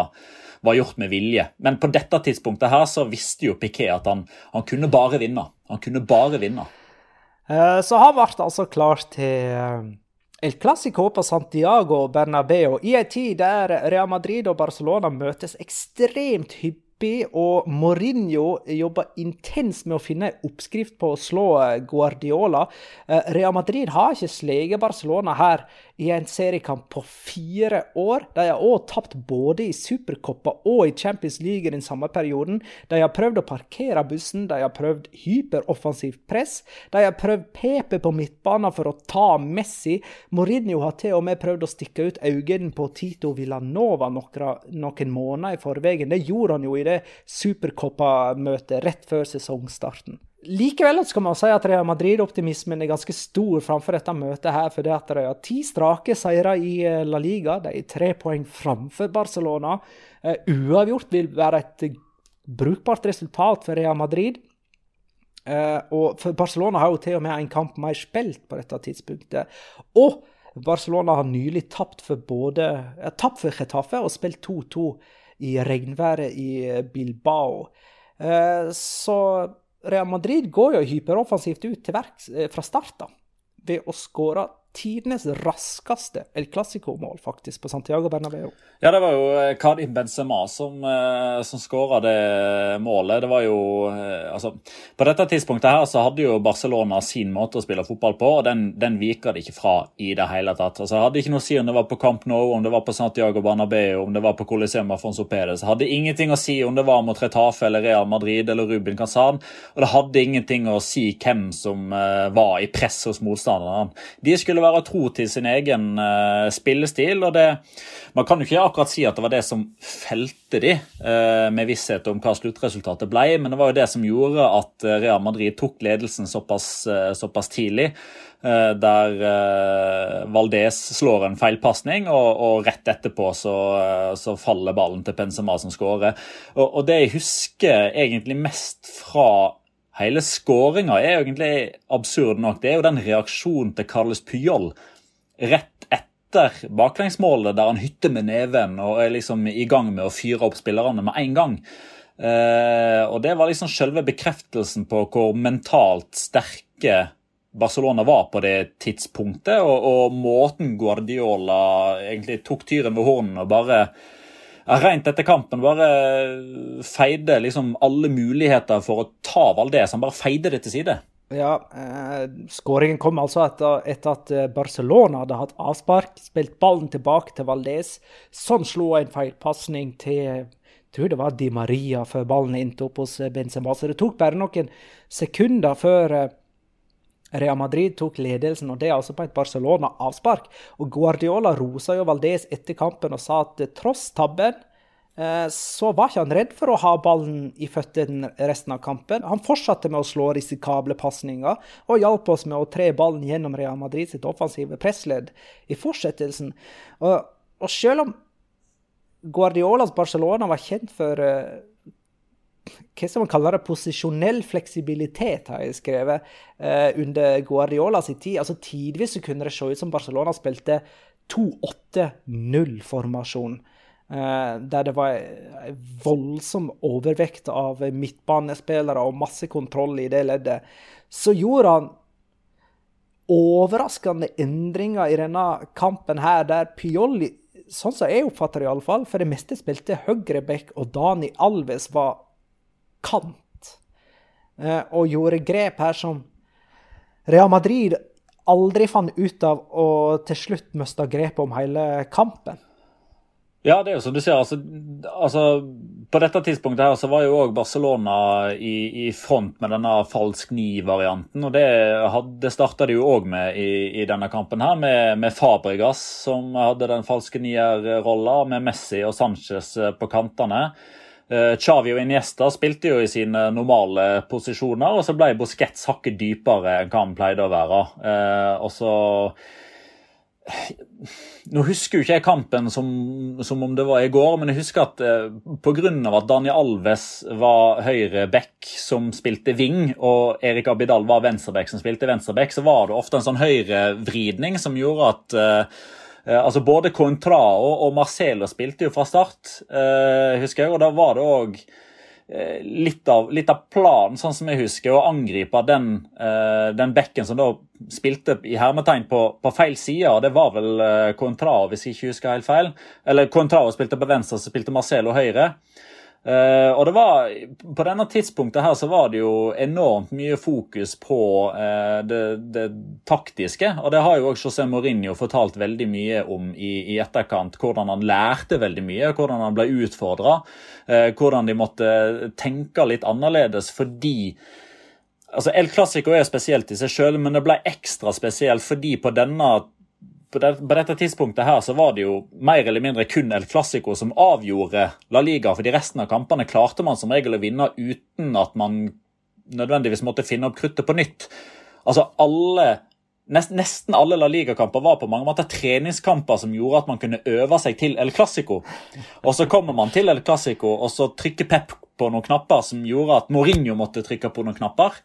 C: var gjort med vilje. Men på dette tidspunktet her så visste jo Piquet at han, han kunne bare vinne. Han kunne bare vinne.
A: Eh, så han ble altså klar til eh, El Clásico på Santiago Bernabeu i en tid der Real Madrid og Barcelona møtes ekstremt hyppig og Mourinho jobber intenst med å finne en oppskrift på å slå Guardiola. Real Madrid har ikke sleget Barcelona her i en seriekamp på fire år. De har òg tapt både i Supercoppa og i Champions League i den samme perioden. De har prøvd å parkere bussen, de har prøvd hyperoffensivt press. De har prøvd Pepe på midtbanen for å ta Messi. Mourinho har til og med prøvd å stikke ut øynene på Tito Villanova noen, måneder i forveien. Det gjorde han jo i det Supercoppa-møtet rett før sesongstarten. Likevel skal man si at Real Madrid-optimismen er ganske stor framfor dette møtet. her, for det at De har ti strake seire i eh, La Liga. De er tre poeng framfor Barcelona. Uh, uavgjort vil være et brukbart resultat for Real Madrid. Uh, og Barcelona har jo til og med en kamp mer spilt på dette tidspunktet. Og Barcelona har nylig tapt for både tapt for Getafe og spilt 2-2 i regnværet i Bilbao. så Real Madrid går jo hyperoffensivt ut til verks eh, fra start da, ved å skåre tidenes raskeste El Clásico-mål, faktisk, på Santiago Bernabeu.
C: Ja, det var jo eh, Kadim Benzema som, eh, som skåra det målet. Det var jo eh, Altså, på dette tidspunktet her så hadde jo Barcelona sin måte å spille fotball på, og den, den viker de ikke fra i det hele tatt. Altså, Det hadde ikke noe å si om det var på Camp Nou, om det var på Santiago Bernabeu, om det var på Coliseum Afonso Pérez. Det hadde ingenting å si om det var mot Retafe eller Real Madrid eller Rubin Kazan, og det hadde ingenting å si hvem som var i press hos motstanderne. De skulle skulle være tro til sin egen uh, spillestil. og det, Man kan jo ikke akkurat si at det var det som felte de uh, med visshet om hva sluttresultatet ble, men det var jo det som gjorde at eh, Real Madrid tok ledelsen såpass, såpass tidlig. Der Valdez slår en feilpasning, og, og, rett etterpå så, så, faller ballen til Pensema som skårer. Og, og det jeg husker egentlig mest fra Hele skåringa er egentlig absurd nok. Det er jo den reaksjonen til Carles Puyol rett etter baklengsmålet, der han hytter med neven og er liksom i gang med å fyre opp spillerne med en gang. Eh, og Det var liksom selve bekreftelsen på hvor mentalt sterke Barcelona var på det tidspunktet, og, og måten Guardiola egentlig tok tyren ved hornene og bare rent etter kampen bare feide liksom alle muligheter for å ta Valdez. Han bare feide det til side.
A: Ja, eh, skåringen kom altså etter, etter, at eh, Barcelona hadde hatt avspark, spilt ballen tilbake til Valdez. Sånn slo en feilpasning til jeg tror det var Di Maria før ballen endte opp hos eh, Benzema. Så det tok bare noen sekunder før eh, Real Madrid tok ledelsen, og det er altså på et Barcelona-avspark. Og Guardiola rosa jo Valdez etter kampen og sa at tross tabben, eh, så var ikke han redd for å ha ballen i føttene resten av kampen. Han fortsatte med å slå risikable pasninger, og hjalp oss med å tre ballen gjennom Real Madrid sitt offensive pressledd i fortsettelsen. Og, og selv om Guardiolas Barcelona var kjent for uh, hva skal man kalle det, posisjonell fleksibilitet, har jeg skrevet, eh, under Guardiola sin tid. Altså Tidvis kunne det se ut som Barcelona spilte 2-8-0-formasjon. Eh, der det var en voldsom overvekt av midtbanespillere og masse kontroll i det leddet. Så gjorde han overraskende endringer i denne kampen her, der Pioli sånn som jeg oppfatter det iallfall, for det meste spilte høyreback, og Dani Alves var kant. Eh, og gjorde grep her som Real Madrid aldri fant ut av, og til slutt mista grepet om hele kampen.
C: Ja, det er jo som du ser. Altså, altså, på dette tidspunktet her så var jo òg Barcelona i, i, front med denne falsk ni-varianten. og Det, det starta de jo òg med i, i, denne kampen, her, med, med Fabregas som hadde den falske nier-rolla, med Messi og Sanchez på kantene. Eh, Xavi og Iniesta spilte jo i sine normale posisjoner, og så ble Busquets hakket dypere enn hva han pleide å være. Eh, og så Nå husker jo ikke jeg kampen som, som, om det var i går, men jeg husker at eh, pga. at Daniel Alves var høyre back som spilte wing, og Erik Abidal var venstreback som spilte venstreback, så var det ofte en sånn høyrevridning som gjorde at eh, Eh, altså Både Contrao og Marcelo spilte jo fra start, eh, husker jeg. Og da var det òg eh, litt, litt, av planen, sånn som jeg husker, å angripe den, den bekken som da spilte i hermetegn på, på feil side. og Det var vel Contrao, hvis jeg ikke husker helt feil. Eller Contrao spilte på venstre, så spilte Marcelo høyre. Uh, og det var, På denne tidspunktet her så var det jo enormt mye fokus på uh, det, det, taktiske. Og det har jo også José Mourinho fortalt veldig mye om i, i, etterkant. Hvordan han lærte veldig mye, hvordan han ble utfordra. Uh, hvordan de måtte tenke litt annerledes fordi altså El Clásico er spesielt i seg sjøl, men det ble ekstra spesielt fordi på denne på, det, på, dette tidspunktet her så var det jo mer eller mindre kun El Clásico som avgjorde La Liga. fordi resten av kampene klarte man som regel å vinne uten at man nødvendigvis måtte finne opp kruttet på nytt. Altså alle Nest, nesten alle La Liga-kamper var på mange måter treningskamper som gjorde at man kunne øve seg til El Clásico. Og så kommer man til El Clásico, og så trykker Pep på noen knapper som gjorde at Mourinho måtte trykke på noen knapper.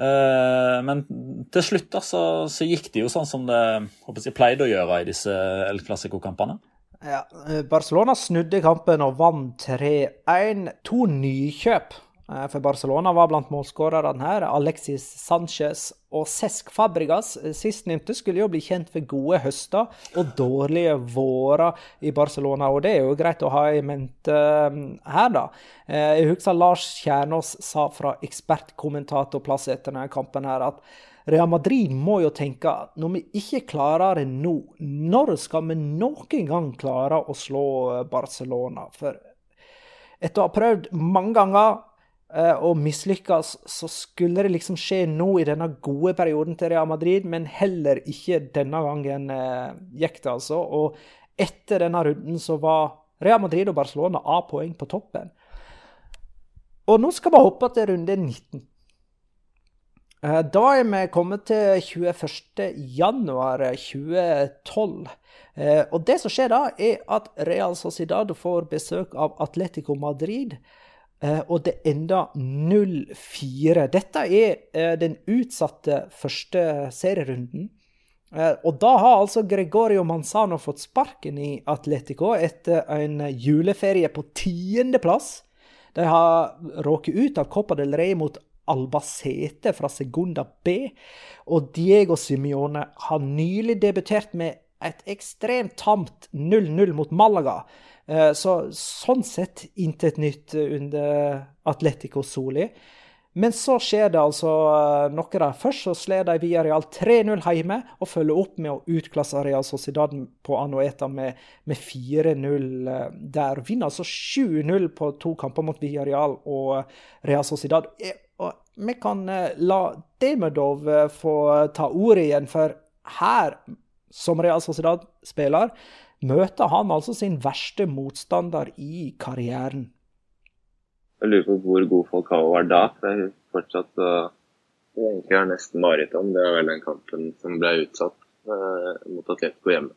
C: Eh, men til slutt da, så, så, gikk det jo sånn som det jeg, pleide å gjøre i disse El Clásico-kampene.
A: Ja, eh, Barcelona snudde kampen og vant 3-1. To nykjøp for Barcelona var blant målskårerne her Alexis Sanchez og Cesc Fabregas. Sistnevnte skulle jo bli kjent for gode høster og dårlige vårer i Barcelona. Og det er jo greit å ha i mente eh, her, da. Eh, jeg husker Lars Kjernås sa fra ekspertkommentatorplass etter denne kampen her at Real Madrid må jo tenke at når vi ikke klarer det nå, når skal vi noen gang klare å slå Barcelona? For etter å ha prøvd mange ganger Eh, og mislykkes, så skulle det liksom skje nå i denne gode perioden til Real Madrid, men heller ikke denne gangen eh, gikk det, altså. Og etter denne runden så var Real Madrid og Barcelona A-poeng på toppen. Og nå skal vi hoppe til runde 19. Eh, da er vi kommet til 21.1.2012. Og det som skjer da, er at Real Sociedad får besøk av Atletico Madrid. Eh, og det enda 0-4. Dette er eh, den utsatte første serierunden. Eh, og da har altså Gregorio Manzano fått sparken i Atletico etter en juleferie på tiendeplass. De har råket ut av Copa del Rey mot Albacete fra Segunda B. Og Diego Simione har nylig debutert med et ekstremt tamt 0-0 mot Malaga. Eh, så sånn sett intet nytt under Atletico Soli. Men så skjer det altså eh, noe der. Først så slår de via Real 3-0 hjemme og følger opp med å utklasse Real Sociedad på Anoeta med, med 4-0 eh, der. Vinner altså 7-0 på to kamper mot Villarreal og Real Sociedad. Og vi kan la Demedov få ta ordet igjen, for her, som Real Sociedad spiller, møter han altså sin verste motstander i karrieren.
D: Jeg lurer på hvor god Falcao var da. for jeg fortsatt uh, egentlig har nesten mareritt om. Det var vel den kampen som ble utsatt uh, mot Atletico hjemme.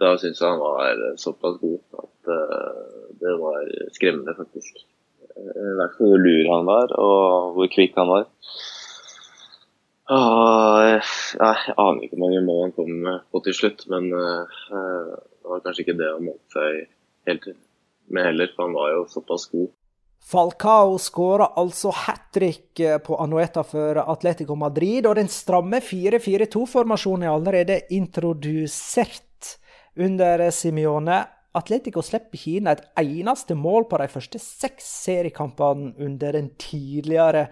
D: Da syns jeg han var såpass god at uh, det var skremmende, faktisk. I hvert fall hvor lur han var, og hvor kvikk han var. Ah, jeg aner ikke hvor mange mål han kom på til slutt, men uh, det var kanskje ikke det han målte seg helt med heller, for han var jo såpass god.
A: Falcao skåra altså hat trick eh, på Anueta for Atletico Madrid, og den stramme 4-4-2-formasjonen er allerede introdusert under Simione. Atletico slipper inn et eneste mål på de første seks seriekampene under den tidligere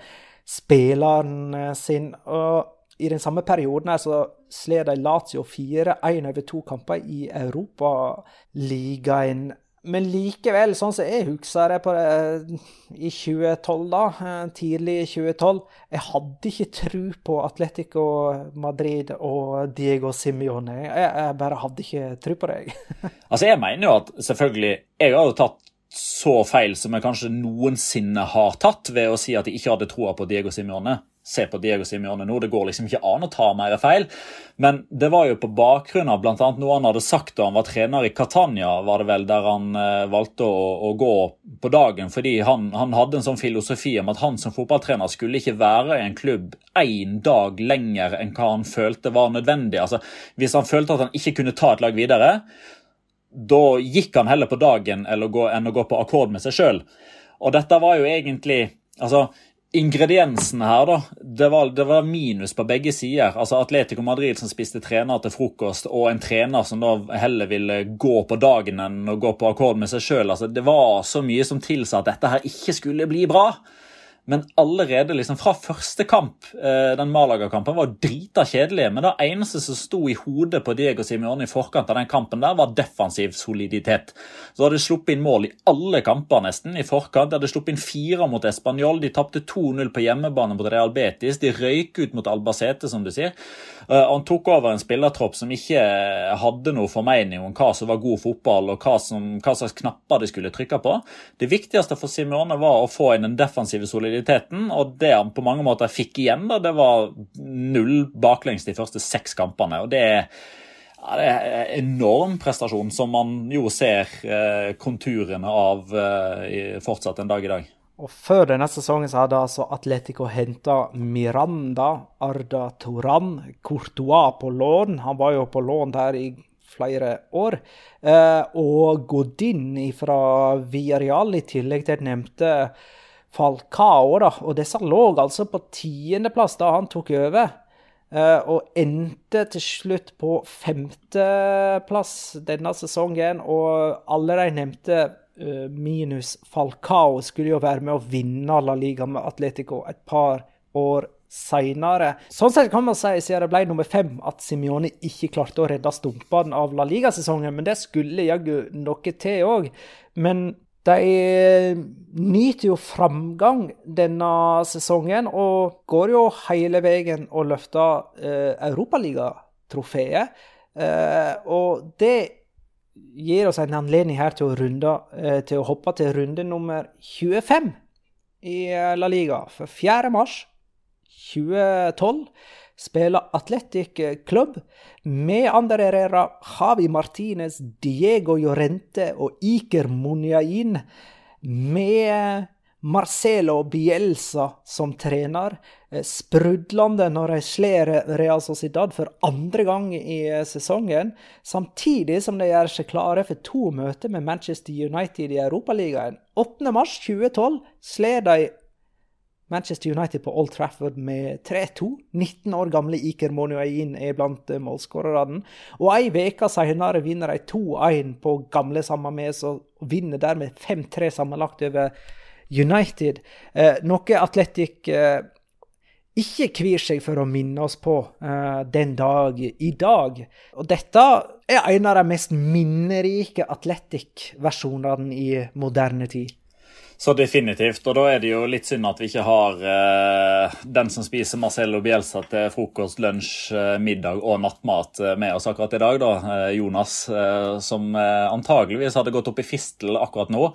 A: spilleren sin. Og I den samme perioden her så sled de Lazio 4-1 over to kamper i Europaligaen. Men likevel, sånn som jeg husker det på, eh, i 2012, da, eh, tidlig i 2012 Jeg hadde ikke tro på Atletico Madrid og Diego Simione. Jeg, jeg bare hadde ikke tro på det. [LAUGHS]
C: altså, jeg mener jo at selvfølgelig Jeg har jo tatt så feil som jeg kanskje noensinne har tatt, ved å si at jeg ikke hadde troa på Diego Simione. Se på Diego Simione nå, det går liksom ikke an å ta mer feil. Men det var jo på bakgrunn av bl.a. noe han hadde sagt da han var trener i Catania, var det vel, der han eh, valgte å, å, gå på dagen. Fordi han, han, hadde en sånn filosofi om at han som fotballtrener skulle ikke være i en klubb én dag lenger enn hva han følte var nødvendig. Altså, Hvis han følte at han ikke kunne ta et lag videre, da gikk han heller på dagen gå, enn å gå på akkord med seg sjøl. Og dette var jo egentlig altså, ingrediensene her, da. Det var, det var, minus på begge sider. Altså Atletico Madrid som spiste trener til frokost, og en trener som da heller ville gå på dagen enn å gå på akkord med seg sjøl. Altså, det var så mye som tilsa at dette her ikke skulle bli bra. Men allerede liksom fra første kamp, eh, den Malaga-kampen, var drita kjedelig. Men det eneste som sto i hodet på Diego Simione i forkant av den kampen, der var defensiv soliditet. Så hadde de sluppet inn mål i alle kamper nesten i forkant. De hadde sluppet inn fire mot Español. De tapte 2-0 på hjemmebane mot Real Betis. De røyk ut mot Albacete, som du sier. Eh, han tok over en spillertropp som ikke hadde noe formening om hva som var god fotball, og hva, som, hva slags knapper de skulle trykke på. Det viktigste for Simione var å få inn den defensive soliditeten. Og det han på mange måter fikk igjen, da, det var null baklengs de første seks kampene. og det er ja, det er en enorm prestasjon som man jo ser eh, konturene av eh, fortsatt en dag i dag.
A: Og Før denne sesongen så hadde altså Atletico henta Miranda, Arda Toran, Courtois på lån. Han var jo på lån der i flere år. Eh, og Godin fra Villarreal, i tillegg til et nevnte Falcao, da. Og disse lå altså på tiendeplass da han tok over. Uh, og endte til slutt på femteplass denne sesongen. Og alle de nevnte, minus Falcao, skulle jo være med å vinne La Liga med Atletico et par år seinere. Sånn sett kan man si, siden det ble nummer fem, at Simione ikke klarte å redde stumpene av La Liga-sesongen. Men det skulle jaggu noe til òg. Men de nyter jo framgang denne sesongen og går jo hele veien og løfter eh, Europaligatrofeet. Eh, og det gir oss en anledning her til å, runde, eh, til å hoppe til runde nummer 25 i eh, La Liga. For 4. mars 2012 spiller Atletic Club med Ander Herrera, Javi Martinez, Diego Llorente og Iker Muniain. Med Marcelo Bielsa som trener. Eh, sprudlende når de slår Real Sociedad for andre gang i eh, sesongen. Samtidig som de gjør seg klare for to møter med Manchester United i Europaligaen. 8.3.2012 slår de Manchester United på Old Trafford med 3-2. 19 år gamle Iker Monuain er blant eh, målskårerne. Og ei uke senere vinner de 2-1 på gamle Samames og vinner dermed 5-3 sammenlagt over United. Eh, noe Atletic eh, ikke kvir seg for å minne oss på eh, den dag i dag. Og dette er en av de mest minnerike Atletic-versjonene i moderne tid.
C: Så definitivt. Og da er det jo litt synd at vi ikke har eh, den som spiser Marcello Bielsa til frokost, lunsj, middag og nattmat med oss akkurat i dag, da. Jonas, eh, som antageligvis hadde gått opp i fistel akkurat nå.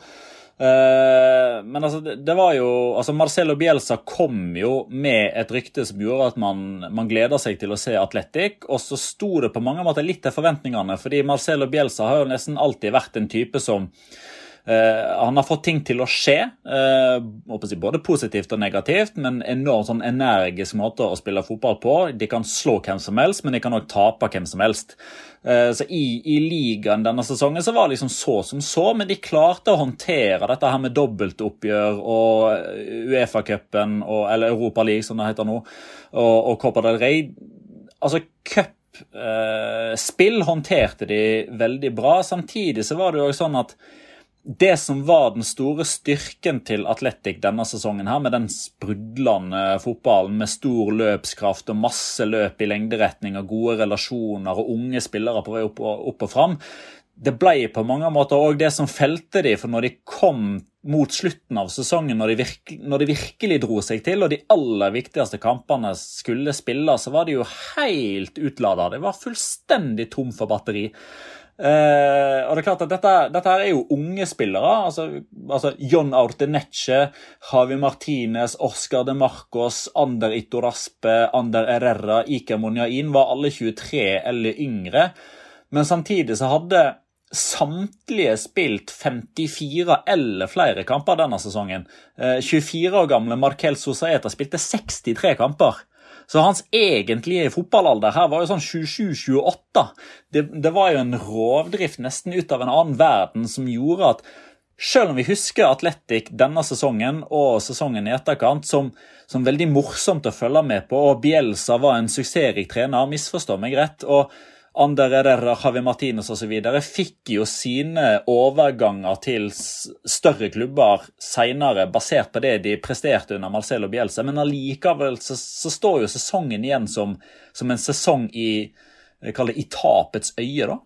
C: Men altså, det, var jo altså Marcelo Bielsa kom jo med et rykte som gjorde at man, man gleder seg til å se Atletic. Og så sto det på mange måter litt til forventningene, fordi Marcelo Bielsa har jo nesten alltid vært en type som han har fått ting til å skje, uh, både positivt og negativt, men enormt sånn energisk måte å spille fotball på. De kan slå hvem som helst, men de kan òg tape hvem som helst. Uh, så i, i, ligaen denne sesongen så var det liksom så som så, men de klarte å håndtere dette her med dobbeltoppgjør og Uefa-cupen, eller Europa League som det heter nå, og, og Copa del Rey. Altså, cupspill håndterte de veldig bra. Samtidig så var det jo sånn at det som var den store styrken til Atletic denne sesongen, her, med den sprudlende fotballen med stor løpskraft og masse løp i lengderetning og gode relasjoner og unge spillere på vei opp og, opp og fram, det ble på mange måter òg det som felte de, for når de kom mot slutten av sesongen, når de, virkelig, når de, virkelig dro seg til, og de aller viktigste kampene skulle spille, så var de jo helt utlada. De var fullstendig tom for batteri. Uh, og det er klart at Dette, dette er jo unge spillere. altså, altså John Autenecce, Javi Martinez, Oscar de Marcos, Ander Itoraspe, Ander Herrera, Iker Monjain var alle 23 eller yngre. Men samtidig så hadde samtlige spilt 54 eller flere kamper denne sesongen. Uh, eh, 24 år gamle Markel Sosaeta spilte 63 kamper. Så hans egentlige fotballalder her var jo sånn 27-28. Det, det, var jo en rovdrift nesten ut av en annen verden som gjorde at selv om vi husker Atletic denne sesongen og sesongen i etterkant som, som veldig morsomt å følge med på, og Bielsa var en suksessrik trener, misforstå meg rett. og Ander Herrera, Javi Martinez osv. fikk jo sine overganger til større klubber senere, basert på det de presterte under Marcelo Bielsa. Men allikevel så, så står jo sesongen igjen som, som en sesong i, det, i tapets øye, da.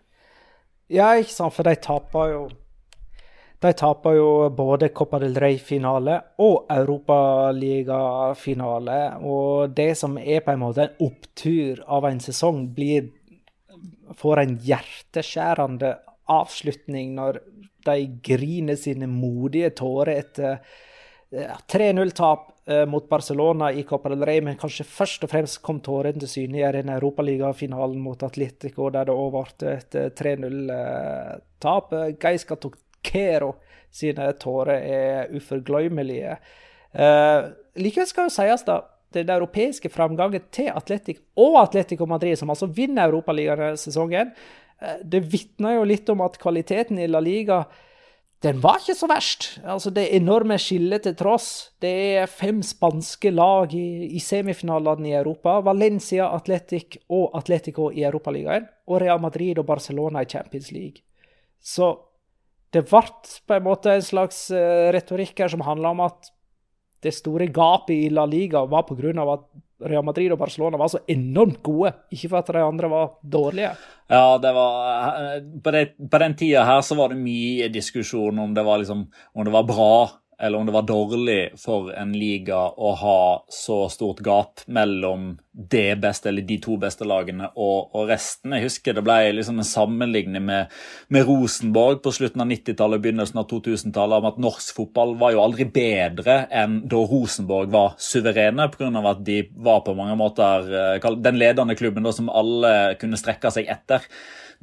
A: Ja, ikke sant, for de taper jo de taper jo både Copa del Rey-finale og Europaliga-finale. Og det som er på en måte en opptur av en sesong, blir, får en hjerteskjærende avslutning når de griner sine modige tårer etter 3-0-tap eh, mot Barcelona i Copa del Rey, men kanskje først og fremst kom tårene til syne i den Europaligafinalen mot Atletico, der det òg ble et 3-0-tap. Geiska tok Kero sine tårer er uforglemmelige. Uh, likevel skal jo sies da, den europeiske framgangen til Atletic og Atletico Madrid, som altså vinner Europaligaen denne sesongen, uh, det vitner jo litt om at kvaliteten i La Liga den var ikke så verst. Altså, Det enorme skillet til tross. Det er fem spanske lag i, i semifinalene i Europa. Valencia, Atletic og Atletico i Europaligaen. Og Real Madrid og Barcelona i Champions League. Så det ble på en måte en slags uh, retorikk her som handla om at det store gapet i La Liga var pga. at Real Madrid og Barcelona var så enormt gode, ikke for at de andre var dårlige.
C: Ja, det var eh, På, det, på den tida her så var det mye diskusjon om det var, liksom, om det var bra eller om det var dårlig for en liga å ha så stort gap mellom det beste, eller de to beste lagene og, og resten. Jeg husker det ble liksom en sammenligning med, med Rosenborg på slutten av 90-tallet og begynnelsen av 2000-tallet om at norsk fotball var jo aldri bedre enn da Rosenborg var suverene, pga. at de var på mange måter eh, den ledende klubben da, som alle kunne strekke seg etter.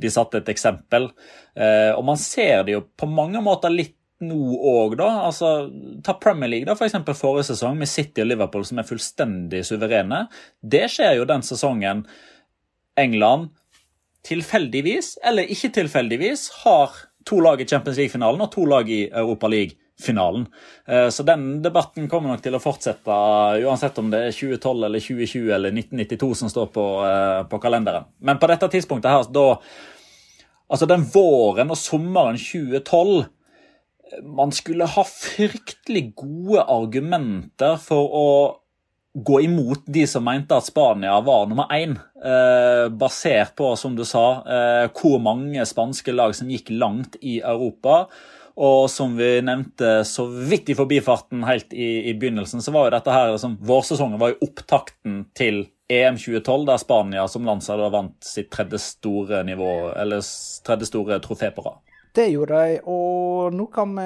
C: De satte et eksempel. Eh, og man ser det jo på mange måter litt nå òg, da. Altså, ta Premier League, da, f.eks. For forrige sesong, med City og Liverpool som er fullstendig suverene. Det skjer jo den sesongen England tilfeldigvis, eller ikke tilfeldigvis, har to lag i Champions League-finalen og to lag i Europa League-finalen. Eh, så den debatten kommer nok til å fortsette, uansett om det er 2012 eller 2020 eller 1992 som står på, eh, på kalenderen. Men på dette tidspunktet her, da Altså, den våren og sommeren 2012 man skulle ha fryktelig gode argumenter for å gå imot de som mente at Spania var nummer én, eh, basert på, som du sa, eh, hvor mange spanske lag som gikk langt i Europa. Og som vi nevnte så vidt i forbifarten helt i, i begynnelsen, så var jo dette her liksom, Vårsesongen var jo opptakten til EM 2012, der Spania som landslag vant sitt tredje store nivå, eller tredje store trofé på rad.
A: Det gjorde de, og nå kan vi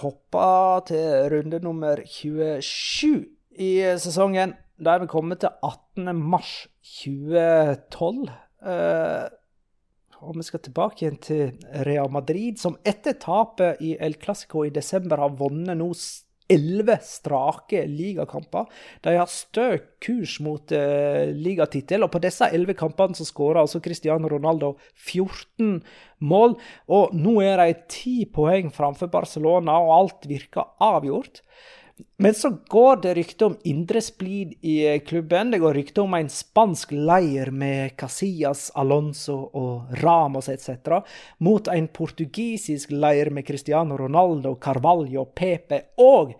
A: hoppe til runde nummer 27 i sesongen. Da er vi kommet til 18. mars 2012. Eh, og vi skal tilbake igjen til Real Madrid, som etter tapet i El Clásico i desember har vunnet nå elleve strake ligakamper. De har stø kurs mot uh, ligatittel, og på disse elleve kampene så skårer altså Cristiano Ronaldo 14 mål. Og nå er de ti poeng framfor Barcelona, og alt virker avgjort. Men så går det rykte om indre splid i eh, klubben. Det går rykte om en spansk leir med Casillas, Alonso og Ramos etc. mot en portugisisk leir med Cristiano Ronaldo, Carvalho, Pepe og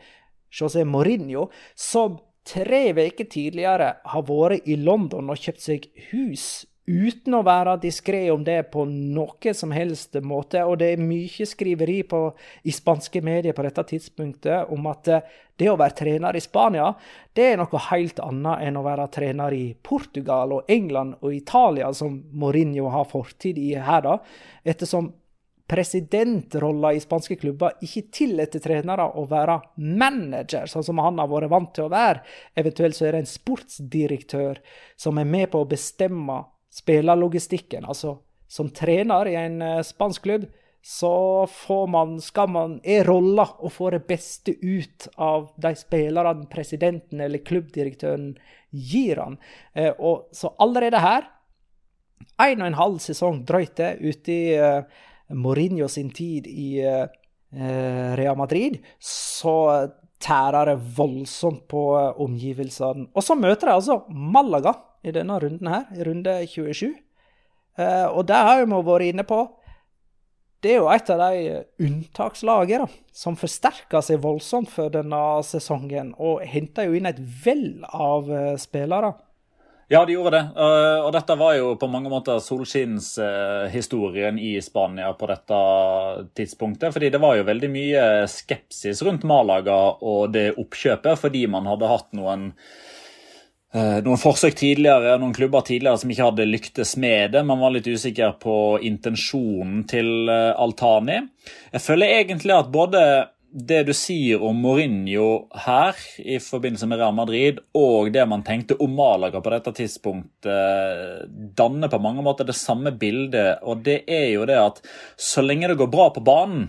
A: José Mourinho, som tre uker tidligere har vært i London og kjøpt seg hus uten å være diskré om det på noe som helst måte. Og det er mye skriveri på, i spanske medier på dette tidspunktet om at eh, det å være trener i Spania, det er noe helt annet enn å være trener i Portugal og England og Italia, som Mourinho har fortid i her, da. Ettersom presidentrolla i spanske klubber ikke tillater trenere å være manager, sånn som han har vært vant til å være. Eventuelt så er det en sportsdirektør som er med på å bestemme spillerlogistikken. Altså, som trener i en uh, spansk klubb, så får man, skal man, er rolla å få det beste ut av de spillerne presidenten eller klubbdirektøren gir han. Eh, og, så allerede her, en og en halv sesong drøyt det, ute i eh, Mourinho sin tid i Real Madrid, så tærer det voldsomt på omgivelsene. Og så møter de altså Malaga i denne runden her, i runde 27. Og der har vi vært inne på det er jo et av de unntakslagene som forsterker seg voldsomt for denne sesongen, og henter jo inn et vell av spillere.
C: Ja, de gjorde det. Og dette var jo på mange måter solskinnshistorien i Spania på dette tidspunktet. fordi det var jo veldig mye skepsis rundt Malaga og det oppkjøpet, fordi man hadde hatt noen noen forsøk tidligere, noen klubber tidligere som ikke hadde lyktes med det. Man var litt usikker på intensjonen til Altani. Jeg føler egentlig at både det du sier om Mourinho her i forbindelse med Real Madrid, og det man tenkte om Malaga på dette tidspunktet, danner på mange måter det samme bildet. Og det er jo det at så lenge det går bra på banen,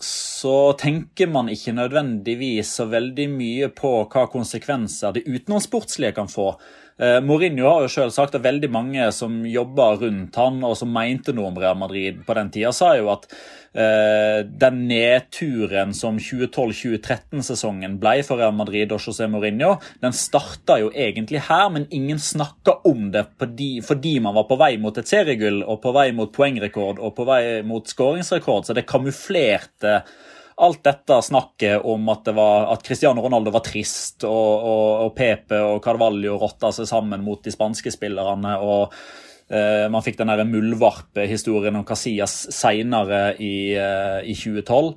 C: så tenker man ikke nødvendigvis så veldig mye på hva konsekvenser det utenomsportslige kan få. Eh, Mourinho har jo selv sagt at veldig mange som jobba rundt han og som mente noe om Real Madrid på den tida, sa jo at eh, den nedturen som 2012-2013-sesongen ble for Real Madrid og José Mourinho, den starta jo egentlig her, men ingen snakka om det fordi, fordi, man var på vei mot et seriegull og på vei mot poengrekord og på vei mot skåringsrekord, så det kamuflerte alt dette snakket om at, det var, at Cristiano Ronaldo var trist, og, og, og Pepe og Carvalho rotta seg sammen mot de spanske spillerne. og eh, Man fikk den muldvarpehistorien om Casillas seinere i, eh, i 2012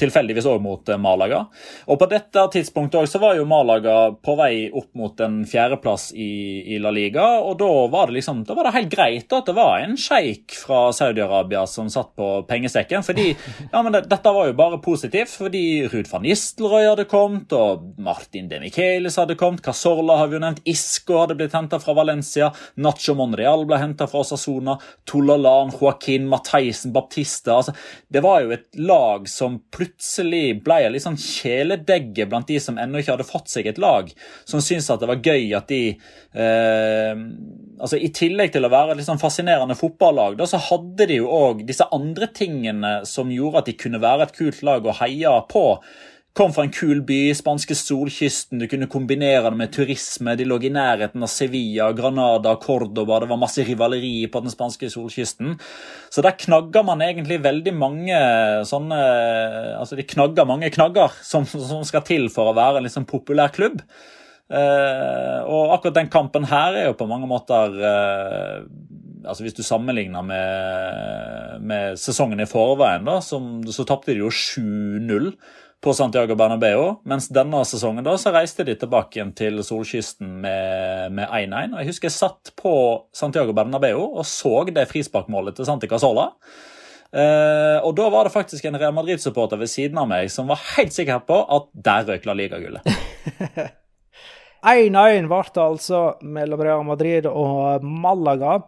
C: tilfeldigvis òg mot eh, Malaga. Og På dette tidspunktet også var jo Malaga på vei opp mot en fjerdeplass i, i La Liga. og Da var det liksom, da var det helt greit at det var en sjeik fra Saudi-Arabia som satt på pengesekken. fordi, ja, men det, Dette var jo bare positivt, fordi Ruud van Nistelrooy hadde kommet, og Martin De Michelis hadde kommet, Casorla har vi jo nevnt, Isco hadde blitt henta fra Valencia, Nacho Monreal ble henta fra Osasona, Tolalan, Joaquin, Matheisen, Baptista altså, Det var jo et lag som plutselig plutselig ble jeg litt sånn kjæledegge blant de som ennå ikke hadde fått seg et lag. Som syntes at det var gøy at de eh, altså I tillegg til å være et litt sånn fascinerende fotballag, da, så hadde de jo òg disse andre tingene som gjorde at de kunne være et kult lag å heie på. Kom fra en kul by, spanske solkysten, du kunne kombinere det med turisme. De lå i nærheten av Sevilla, Granada, Cordoba, det var masse rivaleri på den spanske solkysten. Så der knagga man egentlig veldig mange sånne Altså de knagga mange knagger som, som skal til for å være en liksom populær klubb. Eh, og akkurat den kampen her er jo på mange måter eh, altså Hvis du sammenligner med, med sesongen i forveien, da, som, så tapte de jo 7-0 på Santiago Bernabeu. Mens denne sesongen da, så reiste de tilbake igjen til solkysten med 1-1. Jeg husker jeg satt på Santiago Bernabeu og så det frisparkmålet til Santi Casola. Eh, og da var det faktisk en Real Madrid-supporter ved siden av meg som var helt sikker på at der røk La Liga-gullet. [LAUGHS]
A: 1-1 ble det altså mellom Real Madrid og Malaga.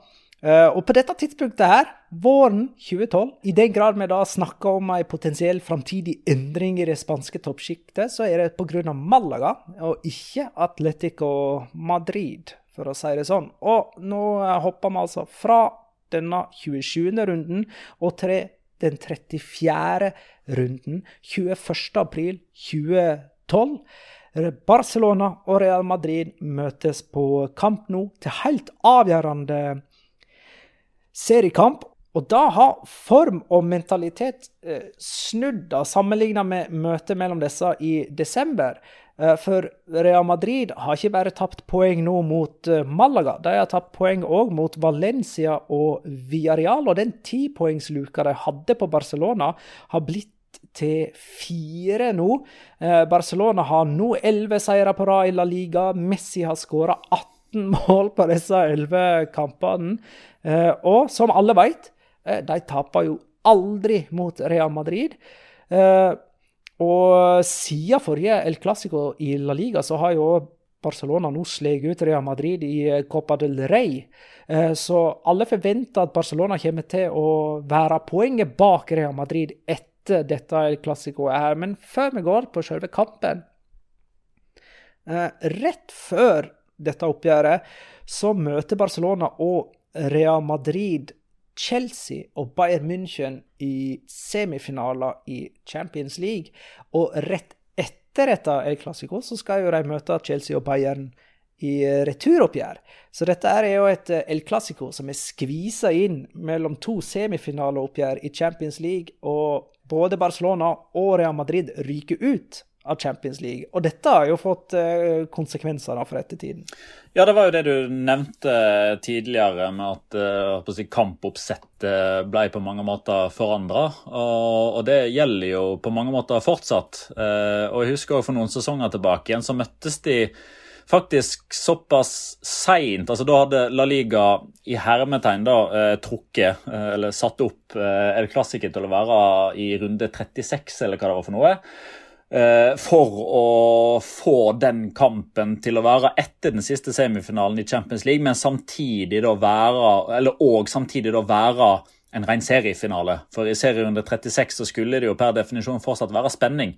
A: Uh, og på dette tidspunktet her, våren 2012, i den grad vi da snakker om en potensiell framtidig endring i det spanske toppsjiktet, så er det pga. Malaga, og ikke Atletico Madrid, for å si det sånn. Og nå hopper vi altså fra denne 27. runden og til den 34. runden 21. april 2012. Barcelona og Real Madrid møtes på kamp nå til helt avgjørende seriekamp. Og da har form og mentalitet eh, snudd, sammenligna med møtet mellom disse i desember. Eh, for Real Madrid har ikke bare tapt poeng nå mot eh, Malaga, de har tapt poeng òg mot Valencia og Villarreal. Og den tipoengsluka de hadde på Barcelona, har blitt til fire nå. Eh, Barcelona har nå elleve seire på rad i La Liga. Messi har skåra 18 mål på disse elleve kampene. Eh, og som alle vet, eh, de taper jo aldri mot Real Madrid. Eh, og siden forrige El Clásico i La Liga, så har jo Barcelona nå sleget ut Real Madrid i Copa del Rey. Så alle forventer at Barcelona kommer til å være poenget bak Real Madrid etter dette Clásico her. Men før vi går på selve kampen Rett før dette oppgjøret, så møter Barcelona og Real Madrid Chelsea og Bayern München i semifinaler i Champions League. Og rett etter dette El Clásico så skal jo de møte Chelsea og Bayern i returoppgjør. Så dette er jo et El Clásico som er skvisa inn mellom to semifinaleoppgjør i Champions League, og både Barcelona og Real Madrid ryker ut av Champions League. Og dette har jo fått konsekvenser konsekvenser for ettertiden.
C: Ja, det var jo det du nevnte tidligere, med at uh, si, kampoppsettet ble på mange måter forandra. Og, og, det gjelder jo på mange måter fortsatt. Uh, og jeg husker også for noen sesonger tilbake igjen så møttes de faktisk såpass seint. Altså, da hadde La Liga i hermetegn da, eh, trukket, eh, eller satt opp eh, El Clásico til å være i runde 36, eller hva det var for noe. Eh, for å få den kampen til å være etter den siste semifinalen i Champions League, men samtidig da være, eller og samtidig da være en ren seriefinale. For i serierunde 36 så skulle det jo per definisjon fortsatt være spenning.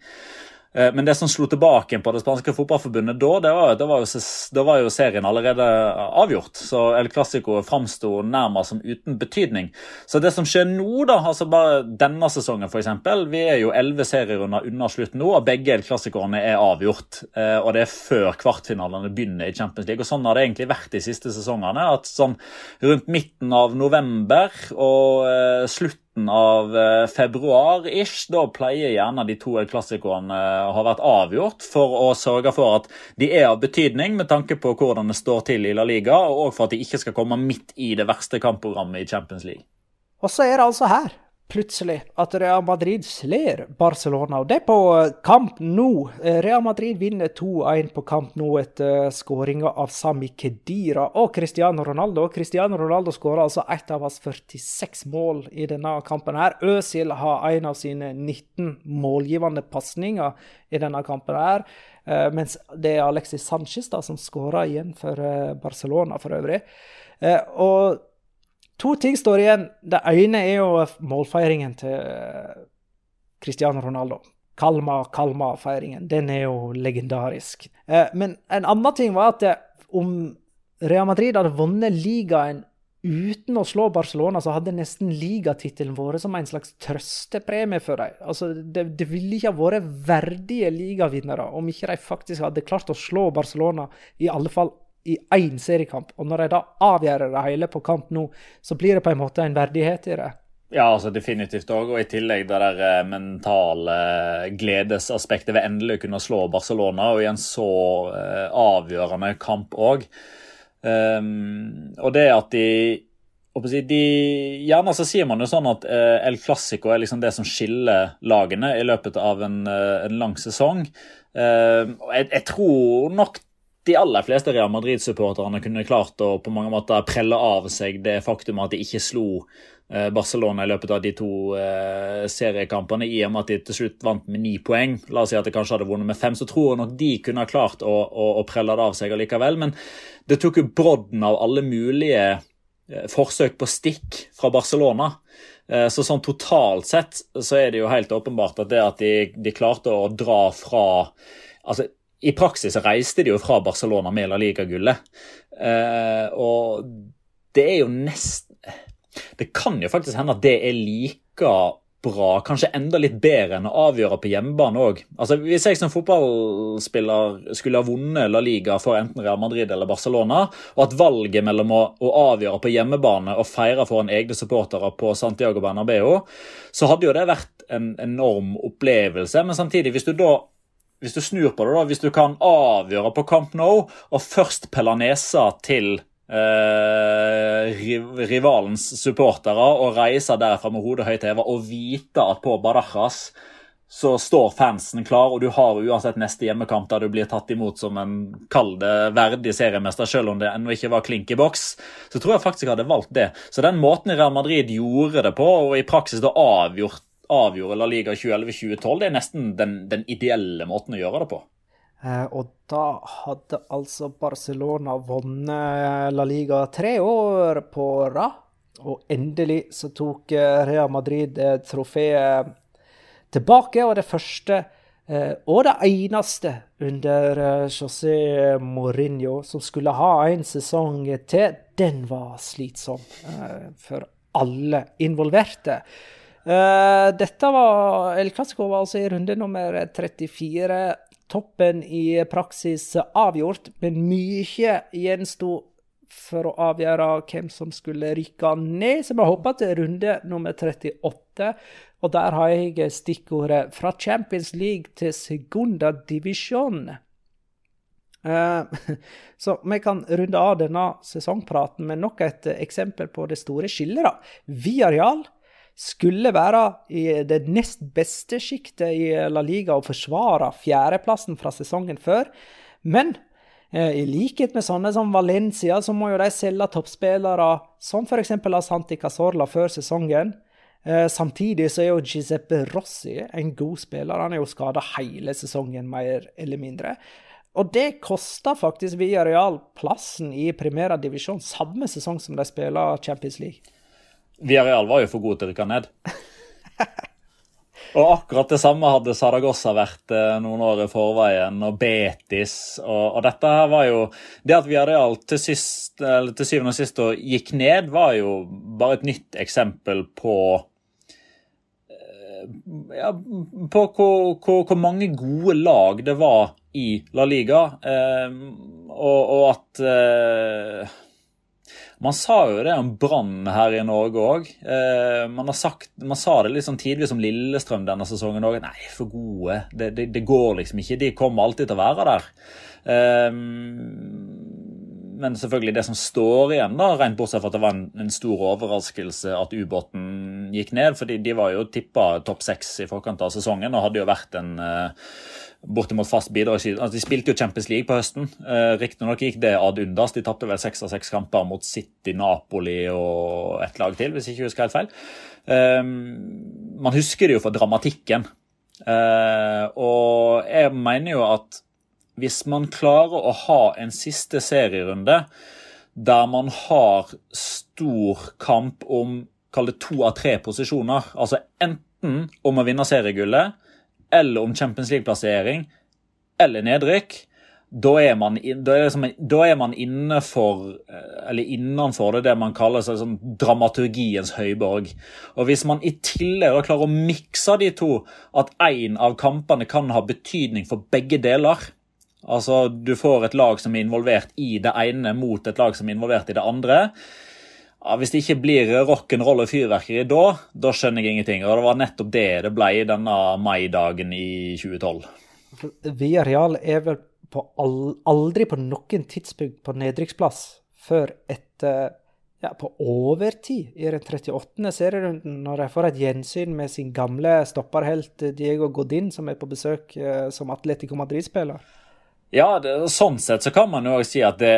C: Eh, men det som slo tilbake på det spanske fotballforbundet da, det var, det var, jo, det var jo, serien allerede avgjort. Så El Clásico framsto nærmest som uten betydning. Så det som skjer nå, da, altså bare denne sesongen f.eks. Vi er jo elleve serierunder unna slutt nå, og begge El Clásicoene er avgjort. Eh, og det er før kvartfinalene begynner i Champions League. Og sånn har det egentlig vært de siste sesongene. at sånn rundt midten av november og eh, slutt slutten av eh, februar-ish. Da pleier gjerne de to klassikerne å ha vært avgjort, for å sørge for at de er av betydning med tanke på hvordan det står til i La Liga, og for at de ikke skal komme midt i det verste kampprogrammet i Champions League.
A: Og så er det altså her plutselig at Real Madrid slår Barcelona. Og det på kamp nå. Real Madrid vinner 2-1 på kamp nå etter skåringa av Sami Kedira og Cristiano Ronaldo. Cristiano Ronaldo skåra altså ett av hans 46 mål i denne kampen. her. Øzil har en av sine 19 målgivende pasninger i denne kampen. her. Eh, mens det er Alexis Sanchez da, som skåra igjen for eh, Barcelona, for øvrig. Eh, og To ting står igjen. Det ene er jo målfeiringen til eh, Cristiano Ronaldo. Kalma, Kalma-feiringen. Den er jo legendarisk. Eh, men en annen ting var at om Real Madrid hadde vunnet ligaen uten å slå Barcelona, så hadde nesten ligatittelen vært som en slags trøstepremie for dem. Altså, det, det, ville ikke ha vært verdige ligavinnere om ikke de faktisk hadde klart å slå Barcelona, i alle fall i én seriekamp. Og når de da avgjør det hele på kamp nå, så blir det på en måte en verdighet i det.
C: Ja, altså definitivt òg. Og i tillegg det der eh, mentale gledesaspektet ved endelig å kunne slå Barcelona, og i en så uh, avgjørende kamp òg. Um, ehm, og det at de, de Gjerne så sier man jo sånn at El Clásico er liksom det som skiller lagene i løpet av en, en lang sesong. Uh, jeg, jeg, tror nok de aller fleste Real Madrid-supporterne kunne klart å på mange måter prelle av seg det faktum at de ikke slo eh, Barcelona i løpet av de to eh, seriekampene, i og med at de til slutt vant med ni poeng. La oss si at de kanskje hadde vunnet med fem, så tror jeg nok de kunne klart å, å, å prelle det av seg allikevel. Men det tok jo brodden av alle mulige eh, forsøk på stikk fra Barcelona. Så sånn totalt sett så er det jo helt åpenbart at det at de, de klarte å dra fra altså i praksis reiste de jo fra Barcelona med La Liga-gullet. Eh, og det er jo nesten Det kan jo faktisk hende at det er like bra, kanskje enda litt bedre enn å avgjøre på hjemmebane òg. Altså, hvis jeg som fotballspiller skulle ha vunnet La Liga for enten Real Madrid eller Barcelona, og at valget mellom å, å avgjøre på hjemmebane og feire foran egne supportere på Santiago Bernabeu, så hadde jo det vært en enorm opplevelse. Men samtidig, hvis du da hvis du snur på det, da, hvis du kan avgjøre på Camp Nou og først pelle nesa til eh, rivalens supportere og reise derfra med hodet høyt heva og vite at på Badajas så står fansen klar, og du har uansett neste hjemmekamp der du blir tatt imot som en kald, verdig seriemester, selv om det ennå ikke var klink i boks, så tror jeg faktisk jeg hadde valgt det. Så den måten Real Madrid gjorde det på, og i praksis da avgjort avgjorde La Liga 2011-2012. Det er nesten den, den, ideelle måten å gjøre det på.
A: Eh, og da hadde altså Barcelona vunnet La Liga tre år på rad. Og endelig så tok eh, Real Madrid trofeet tilbake, og det første eh, og det eneste under eh, José Mourinho som skulle ha en sesong til, den var slitsom. Eh, for alle involverte. Uh, dette var El Clásico var altså i runde nummer 34. Toppen i praksis avgjort, men mye gjensto for å avgjøre hvem som skulle rykke ned. Så vi hopper til runde nummer 38. Og der har jeg stikkordet 'fra Champions League til Segunda Divisjon'. Uh, [LAUGHS] så vi kan runde av denne sesongpraten med nok et eksempel på det store skillet. da. Villarreal skulle være i det nest beste sjiktet i La Liga og forsvare fjerdeplassen fra sesongen før. Men eh, i likhet med sånne som Valencia, så må jo de selge toppspillere som f.eks. Asanti Casorla før sesongen. Eh, samtidig så er jo Giuseppe Rossi en god spiller. Han er jo skada hele sesongen, mer eller mindre. Og det kosta faktisk Villarreal plassen i Primera divisjon samme sesong som de spiller Champions League.
C: Villarreal var jo for gode til å rykke ned. Og akkurat det samme hadde Saragossa vært eh, noen år i forveien, og Betis. Og, og dette her var jo Det at Villarreal til, sist, til syvende og sist gikk ned, var jo bare et nytt eksempel på eh, ja, på hvor, hvor, hvor, mange gode lag det var i La Liga, eh, og, og, at man sa jo det om Brann her i Norge òg. Eh, man, man, sa det litt sånn tidvis om Lillestrøm denne sesongen òg. Nei, for gode. Det, det, det, går liksom ikke. De kommer alltid til å være der. Eh, men selvfølgelig det som står igjen, da, rent bortsett fra at det var en, en stor overraskelse at ubåten gikk ned. fordi de var jo tippa topp seks i forkant av sesongen og hadde jo vært en eh, bortimot fast bidragsyter. Altså, de spilte jo Champions League på høsten. Eh, Riktignok gikk det ad undas. De tapte vel seks av seks kamper mot City, Napoli og et lag til, hvis jeg ikke husker helt feil. Eh, man husker det jo for dramatikken. Eh, og jeg mener jo at hvis man klarer å ha en siste serierunde der man har stor kamp om kall det to av tre posisjoner, altså enten om å vinne seriegullet eller om Champions League-plassering eller nedrykk, da er man, da er liksom, da er man innenfor, eh, eller innenfor det, det man kaller sånn, dramaturgiens høyborg. Og Hvis man i tillegg klarer å mikse de to, at én av kampene kan ha betydning for begge deler Altså, Du får et lag som er involvert i det ene, mot et lag som er involvert i det andre ja, Hvis det ikke blir rock'n'roll og fyrverkeri da, da skjønner jeg ingenting. Og det var nettopp det det ble denne maidagen i 2012.
A: Villarreal er vel på aldri på noen tidspunkt på nedrykksplass før etter ja, på overtid i den 38. serierunden, når de får et gjensyn med sin gamle stopperhelt Diego Godin, som er på besøk eh, som Atletico Madrid-spiller.
C: Ja, det, sånn sett så kan man jo også si at det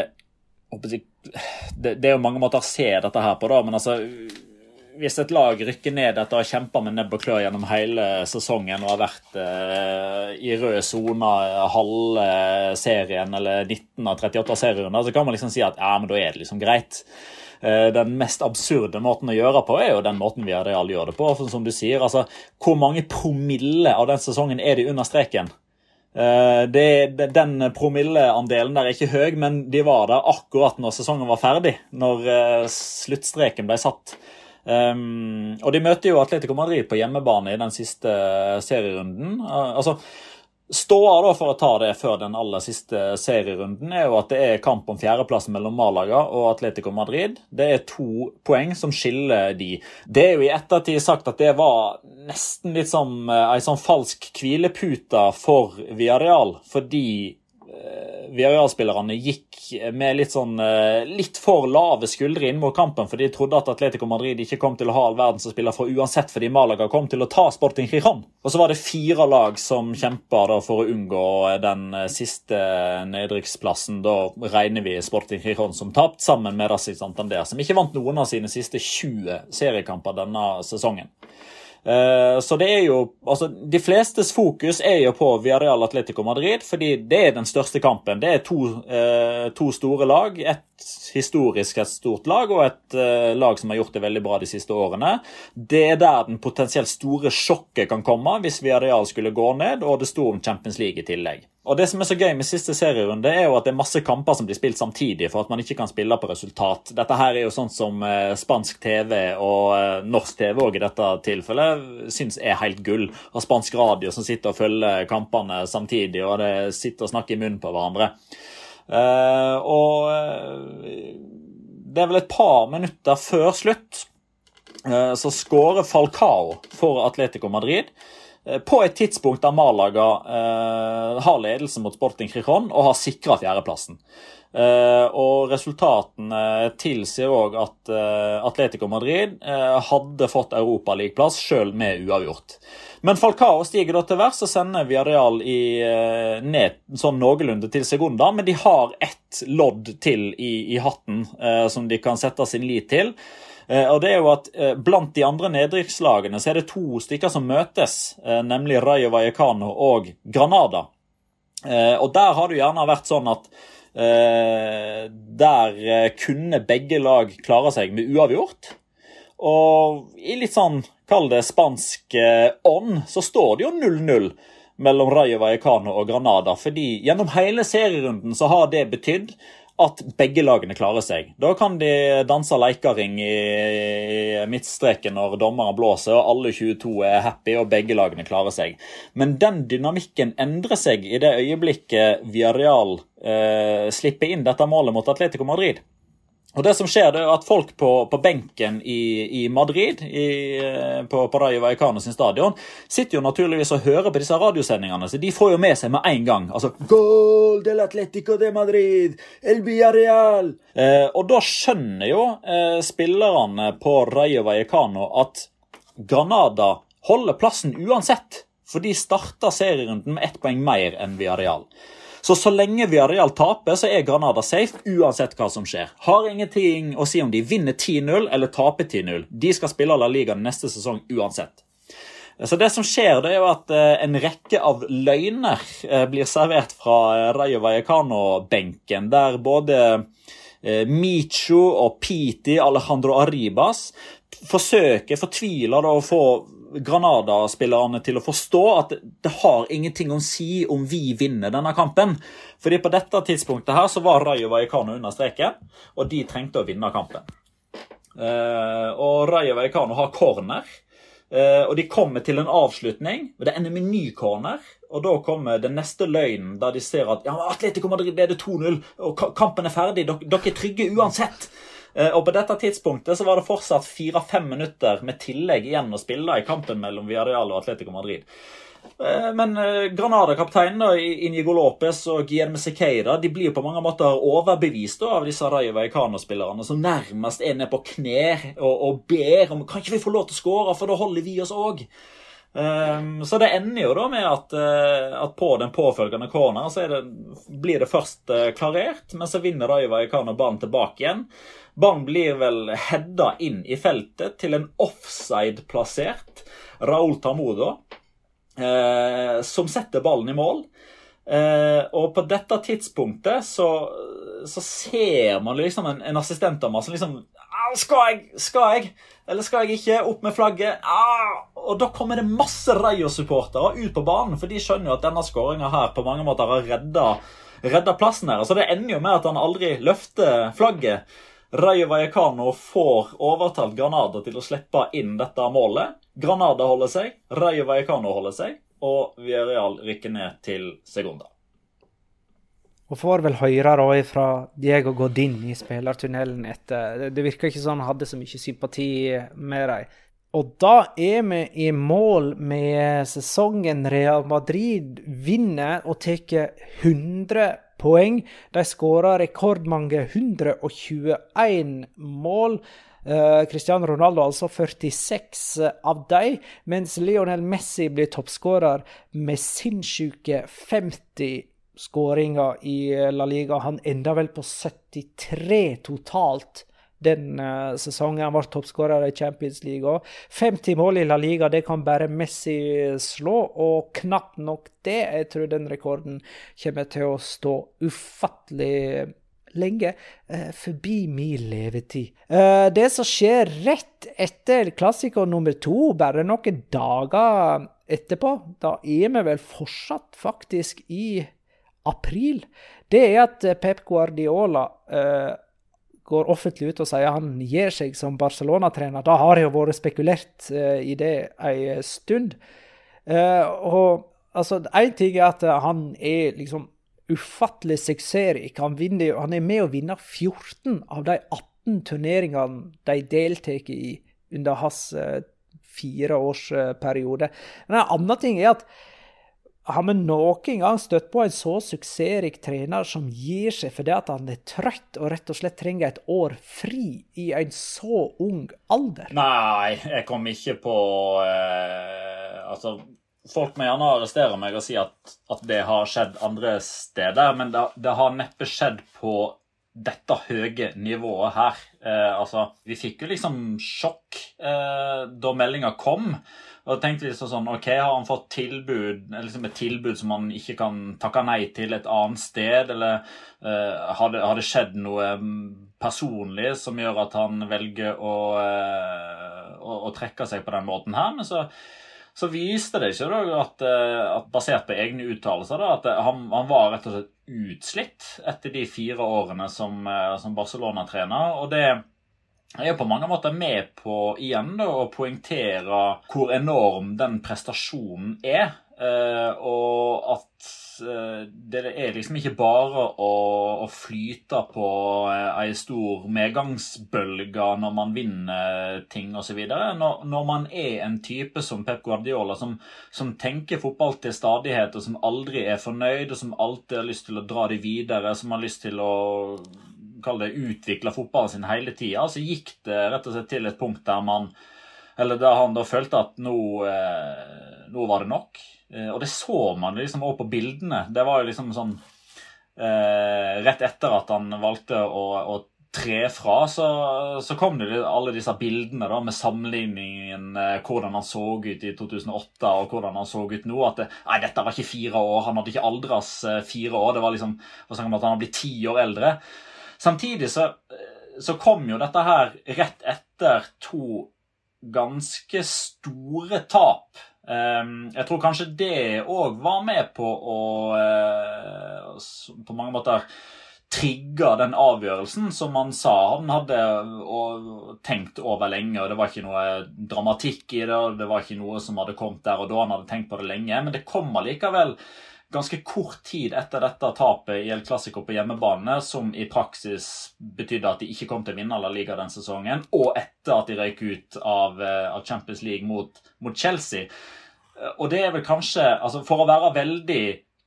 C: det, det, er jo mange måter å se dette her på, da, men altså hvis et lag rykker ned etter å ha kjempa med nebb og klør gjennom hele sesongen og har vært eh, i rød sone halve serien eller 19 av 38 serierunder, så kan man liksom si at ja, men da er det liksom greit. Eh, den mest absurde måten å gjøre på er jo den måten vi alle gjør det på. For som du sier, altså, Hvor mange promille av den sesongen er de under streken? Eh, det, den promilleandelen der er ikke høy, men de var der akkurat når sesongen var ferdig. Når uh, sluttstreken ble satt. Um, og de møter jo Atletico Madrid på hjemmebane i den siste serierunden. Uh, altså, Ståa for å ta det før den aller siste serierunden, er jo at det er kamp om fjerdeplassen mellom Malaga og Atletico Madrid. Det er to poeng som skiller de. Det er jo i ettertid sagt at det var nesten litt som ei sånn falsk hvilepute for Villarreal, fordi Eh, Villarreal-spillerne gikk med litt sånn eh, litt for lave skuldre inn mot kampen, for de trodde at Atletico Madrid ikke kom til å ha all verden som spiller for uansett, fordi Malaga kom til å ta Sporting Giron. Og så var det fire lag som kjempa for å unngå den eh, siste nedrykksplassen. Da regner vi Sporting Giron som tapt, sammen med Racing Santander, som ikke vant noen av sine siste 20 seriekamper denne sesongen. Eh, så det er jo altså De flestes fokus er jo på Villarreal Atletico Madrid, fordi det er den største kampen. Det er to, eh, to store lag. Et historisk et stort lag, og et uh, lag som har gjort det veldig bra de siste årene. Det er der den potensielt store sjokket kan komme hvis Villarreal skulle gå ned, og det sto om Champions League i tillegg. Og det som er så gøy med siste serierunde, er jo at det er masse kamper som blir spilt samtidig for at man ikke kan spille på resultat. Dette her er jo sånn som uh, spansk TV og uh, norsk TV òg i dette tilfellet syns er helt gull. Og spansk radio som sitter og følger kampene samtidig, og det sitter og snakker i munnen på hverandre. Eh, og eh, det er vel et par minutter før slutt eh, så skårer Falcao for Atletico Madrid. Eh, på et tidspunkt der Malaga eh, har ledelsen mot Sporting Crijón og har sikra fjerdeplassen. Eh, og resultatene tilsier òg at eh, Atletico Madrid eh, hadde fått europaligaplass sjøl med uavgjort. Men Falcao stiger da til værs og sender Villarreal i, eh, ned sånn noenlunde til Segunda. Men de har ett lodd til i, i hatten som de kan sette sin lit til. Eh, og det er jo at eh, Blant de andre nedrykkslagene så er det to stykker som møtes, eh, nemlig Rayo Vallecano og Granada. Og Der har det jo gjerne vært sånn at der kunne begge lag klare seg med uavgjort. Og i litt sånn, kall det spansk ånd, så står det jo 0-0 mellom Rayo Vallecano og Granada. Fordi gjennom hele serierunden så har det betydd at begge lagene klarer seg. Da kan de danse leikering i midtstreken når dommeren blåser, og alle 22 er happy og begge lagene klarer seg. Men den dynamikken endrer seg i det øyeblikket Villarreal eh, slipper inn dette målet mot Atletico Madrid. Og det som skjer, det er at folk på, på benken i, i Madrid, i, eh, på, Rayo Vallecano sin stadion, sitter jo naturligvis og hører på disse radiosendingene, så de får jo med seg med en gang. Altså Goal del Atletico de Madrid! El Villarreal! Eh, og da skjønner jo eh, spillerne på Rayo Vallecano at Granada holder plassen uansett, for de starter serierunden med ett poeng mer enn Villarreal. Så så lenge Villarreal taper, så er Granada safe uansett hva som skjer. Har ingenting å si om de vinner 10-0 eller taper 10-0. De skal spille La Liga neste sesong uansett. Så det som skjer, det er jo at eh, en rekke av løgner eh, blir servert fra eh, Rayo Vallecano-benken, der både Micho og Piti, Alejandro Arribas, forsøker, fortviler å få Granada-spillerne til å forstå at det har ingenting å si om vi vinner denne kampen. Fordi på dette tidspunktet her så var Rayo Vallecano under streken, og de trengte å vinne kampen. Uh, og Rayo Vallecano har corner, uh, og de kommer til en avslutning. og Det ender med ny corner, og da kommer den neste løgnen der de ser at ja, Atletico Madrid leder 2-0, og kampen er ferdig, dere er trygge uansett. Eh, og På dette tidspunktet så var det fortsatt fire-fem minutter med tillegg igjen å spille i kampen mellom Villarreal og Atletico Madrid. Eh, men eh, Granada-kapteinen Inigo Lopez og Guillermo Sequeira de blir jo på mange måter overbevist av disse Rayo Vallecano-spillerne, som nærmest er nede på kne og, og, ber om kan ikke vi få lov til å skåre, for da holder vi oss òg. Um, så det ender jo da med at, uh, at på den påfølgende corner så det, blir det først uh, klarert, men så vinner Rayo Vallecano ballen tilbake igjen. Ballen blir vel heada inn i feltet til en offside-plassert Raúl Tamudo, uh, som setter ballen i mål. Uh, og på dette tidspunktet så, så ser man liksom en, en assistent av meg som liksom skal jeg? Skal jeg? Eller skal jeg ikke? Opp med flagget. Ah! Og da kommer det masse Rayo-supportere ut på banen, for de skjønner jo at denne skåringa her på mange måter har redda, redda plassen her. Så det ender jo med at han aldri løfter flagget. Rayo Vallecano får overtalt Granada til å slippe inn dette målet. Granada holder seg, Rayo Vallecano holder seg, og Villarreal rykker ned til Segunda.
A: Og får vel høre da fra Diego Godin i spillertunnelen etter Det virker ikke sånn han hadde så mye sympati med dem. Og da er vi i mål med sesongen Real Madrid vinner og tar 100 poeng. De skåra rekordmange 121 mål. Uh, Cristiano Ronaldo altså 46 av dem, mens Lionel Messi blir toppskårer med sinnssyke 50 skåringer i La Liga. Han enda vel på 73 totalt den uh, sesongen. Han ble toppskårer i Champions League òg. 50 mål i La Liga, det kan bare Messi slå. Og knapt nok det. Jeg tror den rekorden kommer til å stå ufattelig lenge uh, forbi min levetid. Det som skjer rett etter klassiker nummer to, bare noen dager etterpå, da er vi vel fortsatt faktisk i april, det er at eh, Pep Guardiola eh, går offentlig ut og sier han gir seg som Barcelona-trener. Da har jo vært spekulert eh, i det en stund. Eh, og altså, Én ting er at han er liksom ufattelig suksessrik. Han, han er med å vinne 14 av de 18 turneringene de deltar i under hans eh, fireårsperiode. Men en annen ting er at har vi noen gang støtt på en så suksessrik trener som gir seg fordi at han er trøtt og rett og slett trenger et år fri i en så ung alder?
C: Nei, jeg kom ikke på eh, Altså, folk må gjerne arrestere meg og si at, at det har skjedd andre steder, men det, det har neppe skjedd på dette høye nivået her. Eh, altså, vi fikk jo liksom sjokk eh, da meldinga kom. Og da tenkte vi sånn OK, har han fått tilbud, liksom et tilbud som han ikke kan takke nei til et annet sted? Eller uh, har, det, har, det, skjedd noe mm, personlig som gjør at han velger å, uh, å, å trekke seg på den måten her? Men så så viste det seg eh, at, basert på egne uttalelser at han, han, var rett og slett utslitt etter de fire årene som, som Barcelona-trener. Og det er på mange måter med på igjen da, å poengtere hvor enorm den prestasjonen er. Eh, og at eh, det er liksom ikke bare å, å flyte på eh, ei stor medgangsbølge når man vinner ting osv. Når, når man er en type som Pep Guardiola, som, som, tenker fotball til stadighet, og som aldri er fornøyd, og som alltid har lyst til å dra det videre, som har lyst til å kalle det utvikla fotballen sin hele tida, så gikk det rett og slett til et punkt der man Eller der han da følte at nå, eh, nå var det nok. Eh, og det så man liksom òg på bildene. Det var jo liksom sånn eh, Rett etter at han valgte å, å tre fra, så, så, kom det alle disse bildene da, med sammenligningen eh, hvordan han så ut i 2008 og hvordan han så ut nå. At det, nei, dette var ikke fire år, han hadde ikke aldras eh, fire år. Det var liksom at han hadde blitt ti år eldre. Samtidig så, eh, så kom jo dette her rett etter to ganske store tap Ehm, jeg tror kanskje det òg var med på å eh, på mange måter trigge den avgjørelsen som han sa han hadde tenkt over lenge. og Det var ikke noe dramatikk i det, og det var ikke noe som hadde kommet der og da. Han hadde tenkt på det lenge, men det kom allikevel ganske kort tid etter dette tapet i El Clásico på hjemmebane, som i praksis betydde at de ikke kom til å vinne La Liga den sesongen, og etter at de røyk ut av, eh, av Champions League mot, mot Chelsea. Og det er vel kanskje altså For å være veldig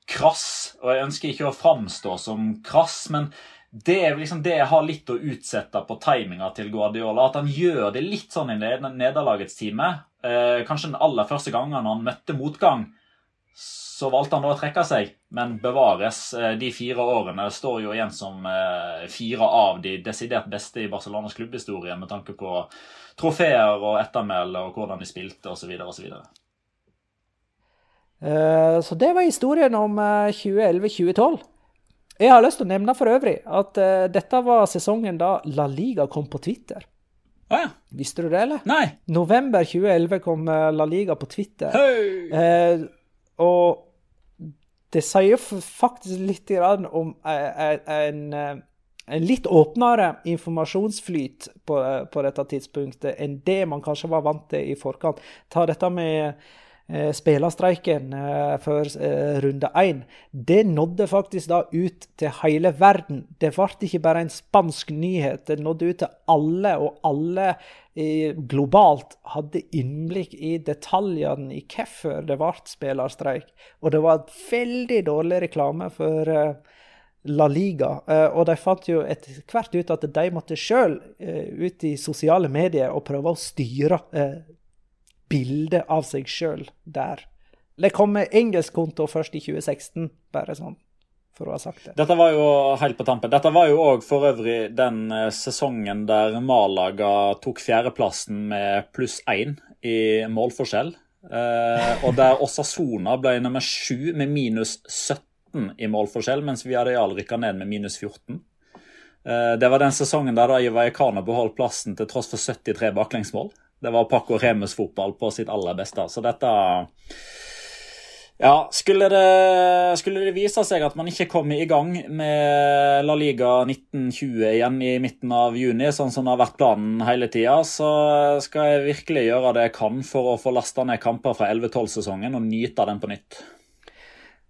C: krass, og jeg ønsker ikke å framstå som krass, men det er liksom det jeg har litt å utsette på timinga til Guardiola. At han gjør det litt sånn i nederlagets time. Eh, kanskje den aller første gangen han møtte motgang, så valgte han da å trekke seg. Men bevares, eh, de fire årene står jo igjen som eh, fire av de desidert beste i Barcelonas klubbhistorie med tanke på trofeer og ettermæle og hvordan de spilte osv. osv.
A: Så, så det var historien om 2011-2012. Eh, Jeg har lyst til å nevne for øvrig at dette var sesongen da La Liga kom på Twitter.
C: Ah, ja.
A: Visste du det, eller?
C: Nei.
A: November 2011 kom La Liga på Twitter.
C: Hey.
A: Eh, og det sier faktisk litt om en, en litt åpnere informasjonsflyt på, på, dette tidspunktet enn det man kanskje var vant til i forkant. Ta dette med Eh, spillerstreiken eh, før eh, runde én, det nådde faktisk da ut til hele verden. Det ble ikke bare en spansk nyhet, det nådde ut til alle, og alle globalt hadde innblikk i detaljene i hvorfor det ble spillerstreik. Og det var veldig dårlig reklame for La Liga. Og de fant jo etter hvert ut at de måtte sjøl ut i sosiale medier og prøve å styre bilde av seg sjøl der. Det kom med engelsk konto først i 2016, bare sånn for å ha sagt det.
C: Dette var jo helt på tampen. Dette var jo òg for øvrig den eh, sesongen der Malaga tok fjerdeplassen med pluss én i målforskjell. Eh, og der Osasona ble nummer sju med minus 17 i målforskjell, mens Viareal rykka ned med minus 14. Eh, det var den sesongen der Ivar Vallecano beholdt plassen til tross for 73 baklengsmål. Det var Paco Remus-fotball på sitt aller beste. Så dette Ja, skulle det, skulle det, vise seg at man ikke kommer i gang med La Liga 1920 igjen i midten av juni, sånn som det har vært planen hele tida, så skal jeg virkelig gjøre det jeg kan for å få lasta ned kamper fra 11-12-sesongen og nyte den på nytt.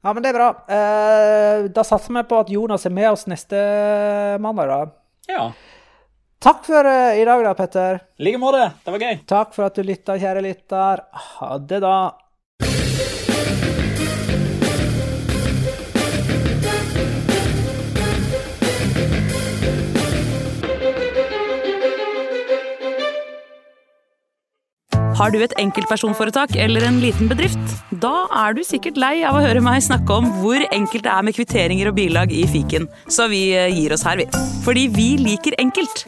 A: Ja, men det er bra. Eh, da satser vi på at Jonas er med oss neste mandag, da.
C: Ja.
A: Takk for uh, i dag, da, Petter.
C: I like måte. Det var gøy.
A: Takk for at du lytta, kjære lytter. Ha det, da.
E: Har du et enkeltpersonforetak eller en liten bedrift? Da er du sikkert lei av å høre meg snakke om hvor enkelt det er med kvitteringer og bilag i fiken, så vi eh, gir oss her, vi. Fordi vi liker enkelt.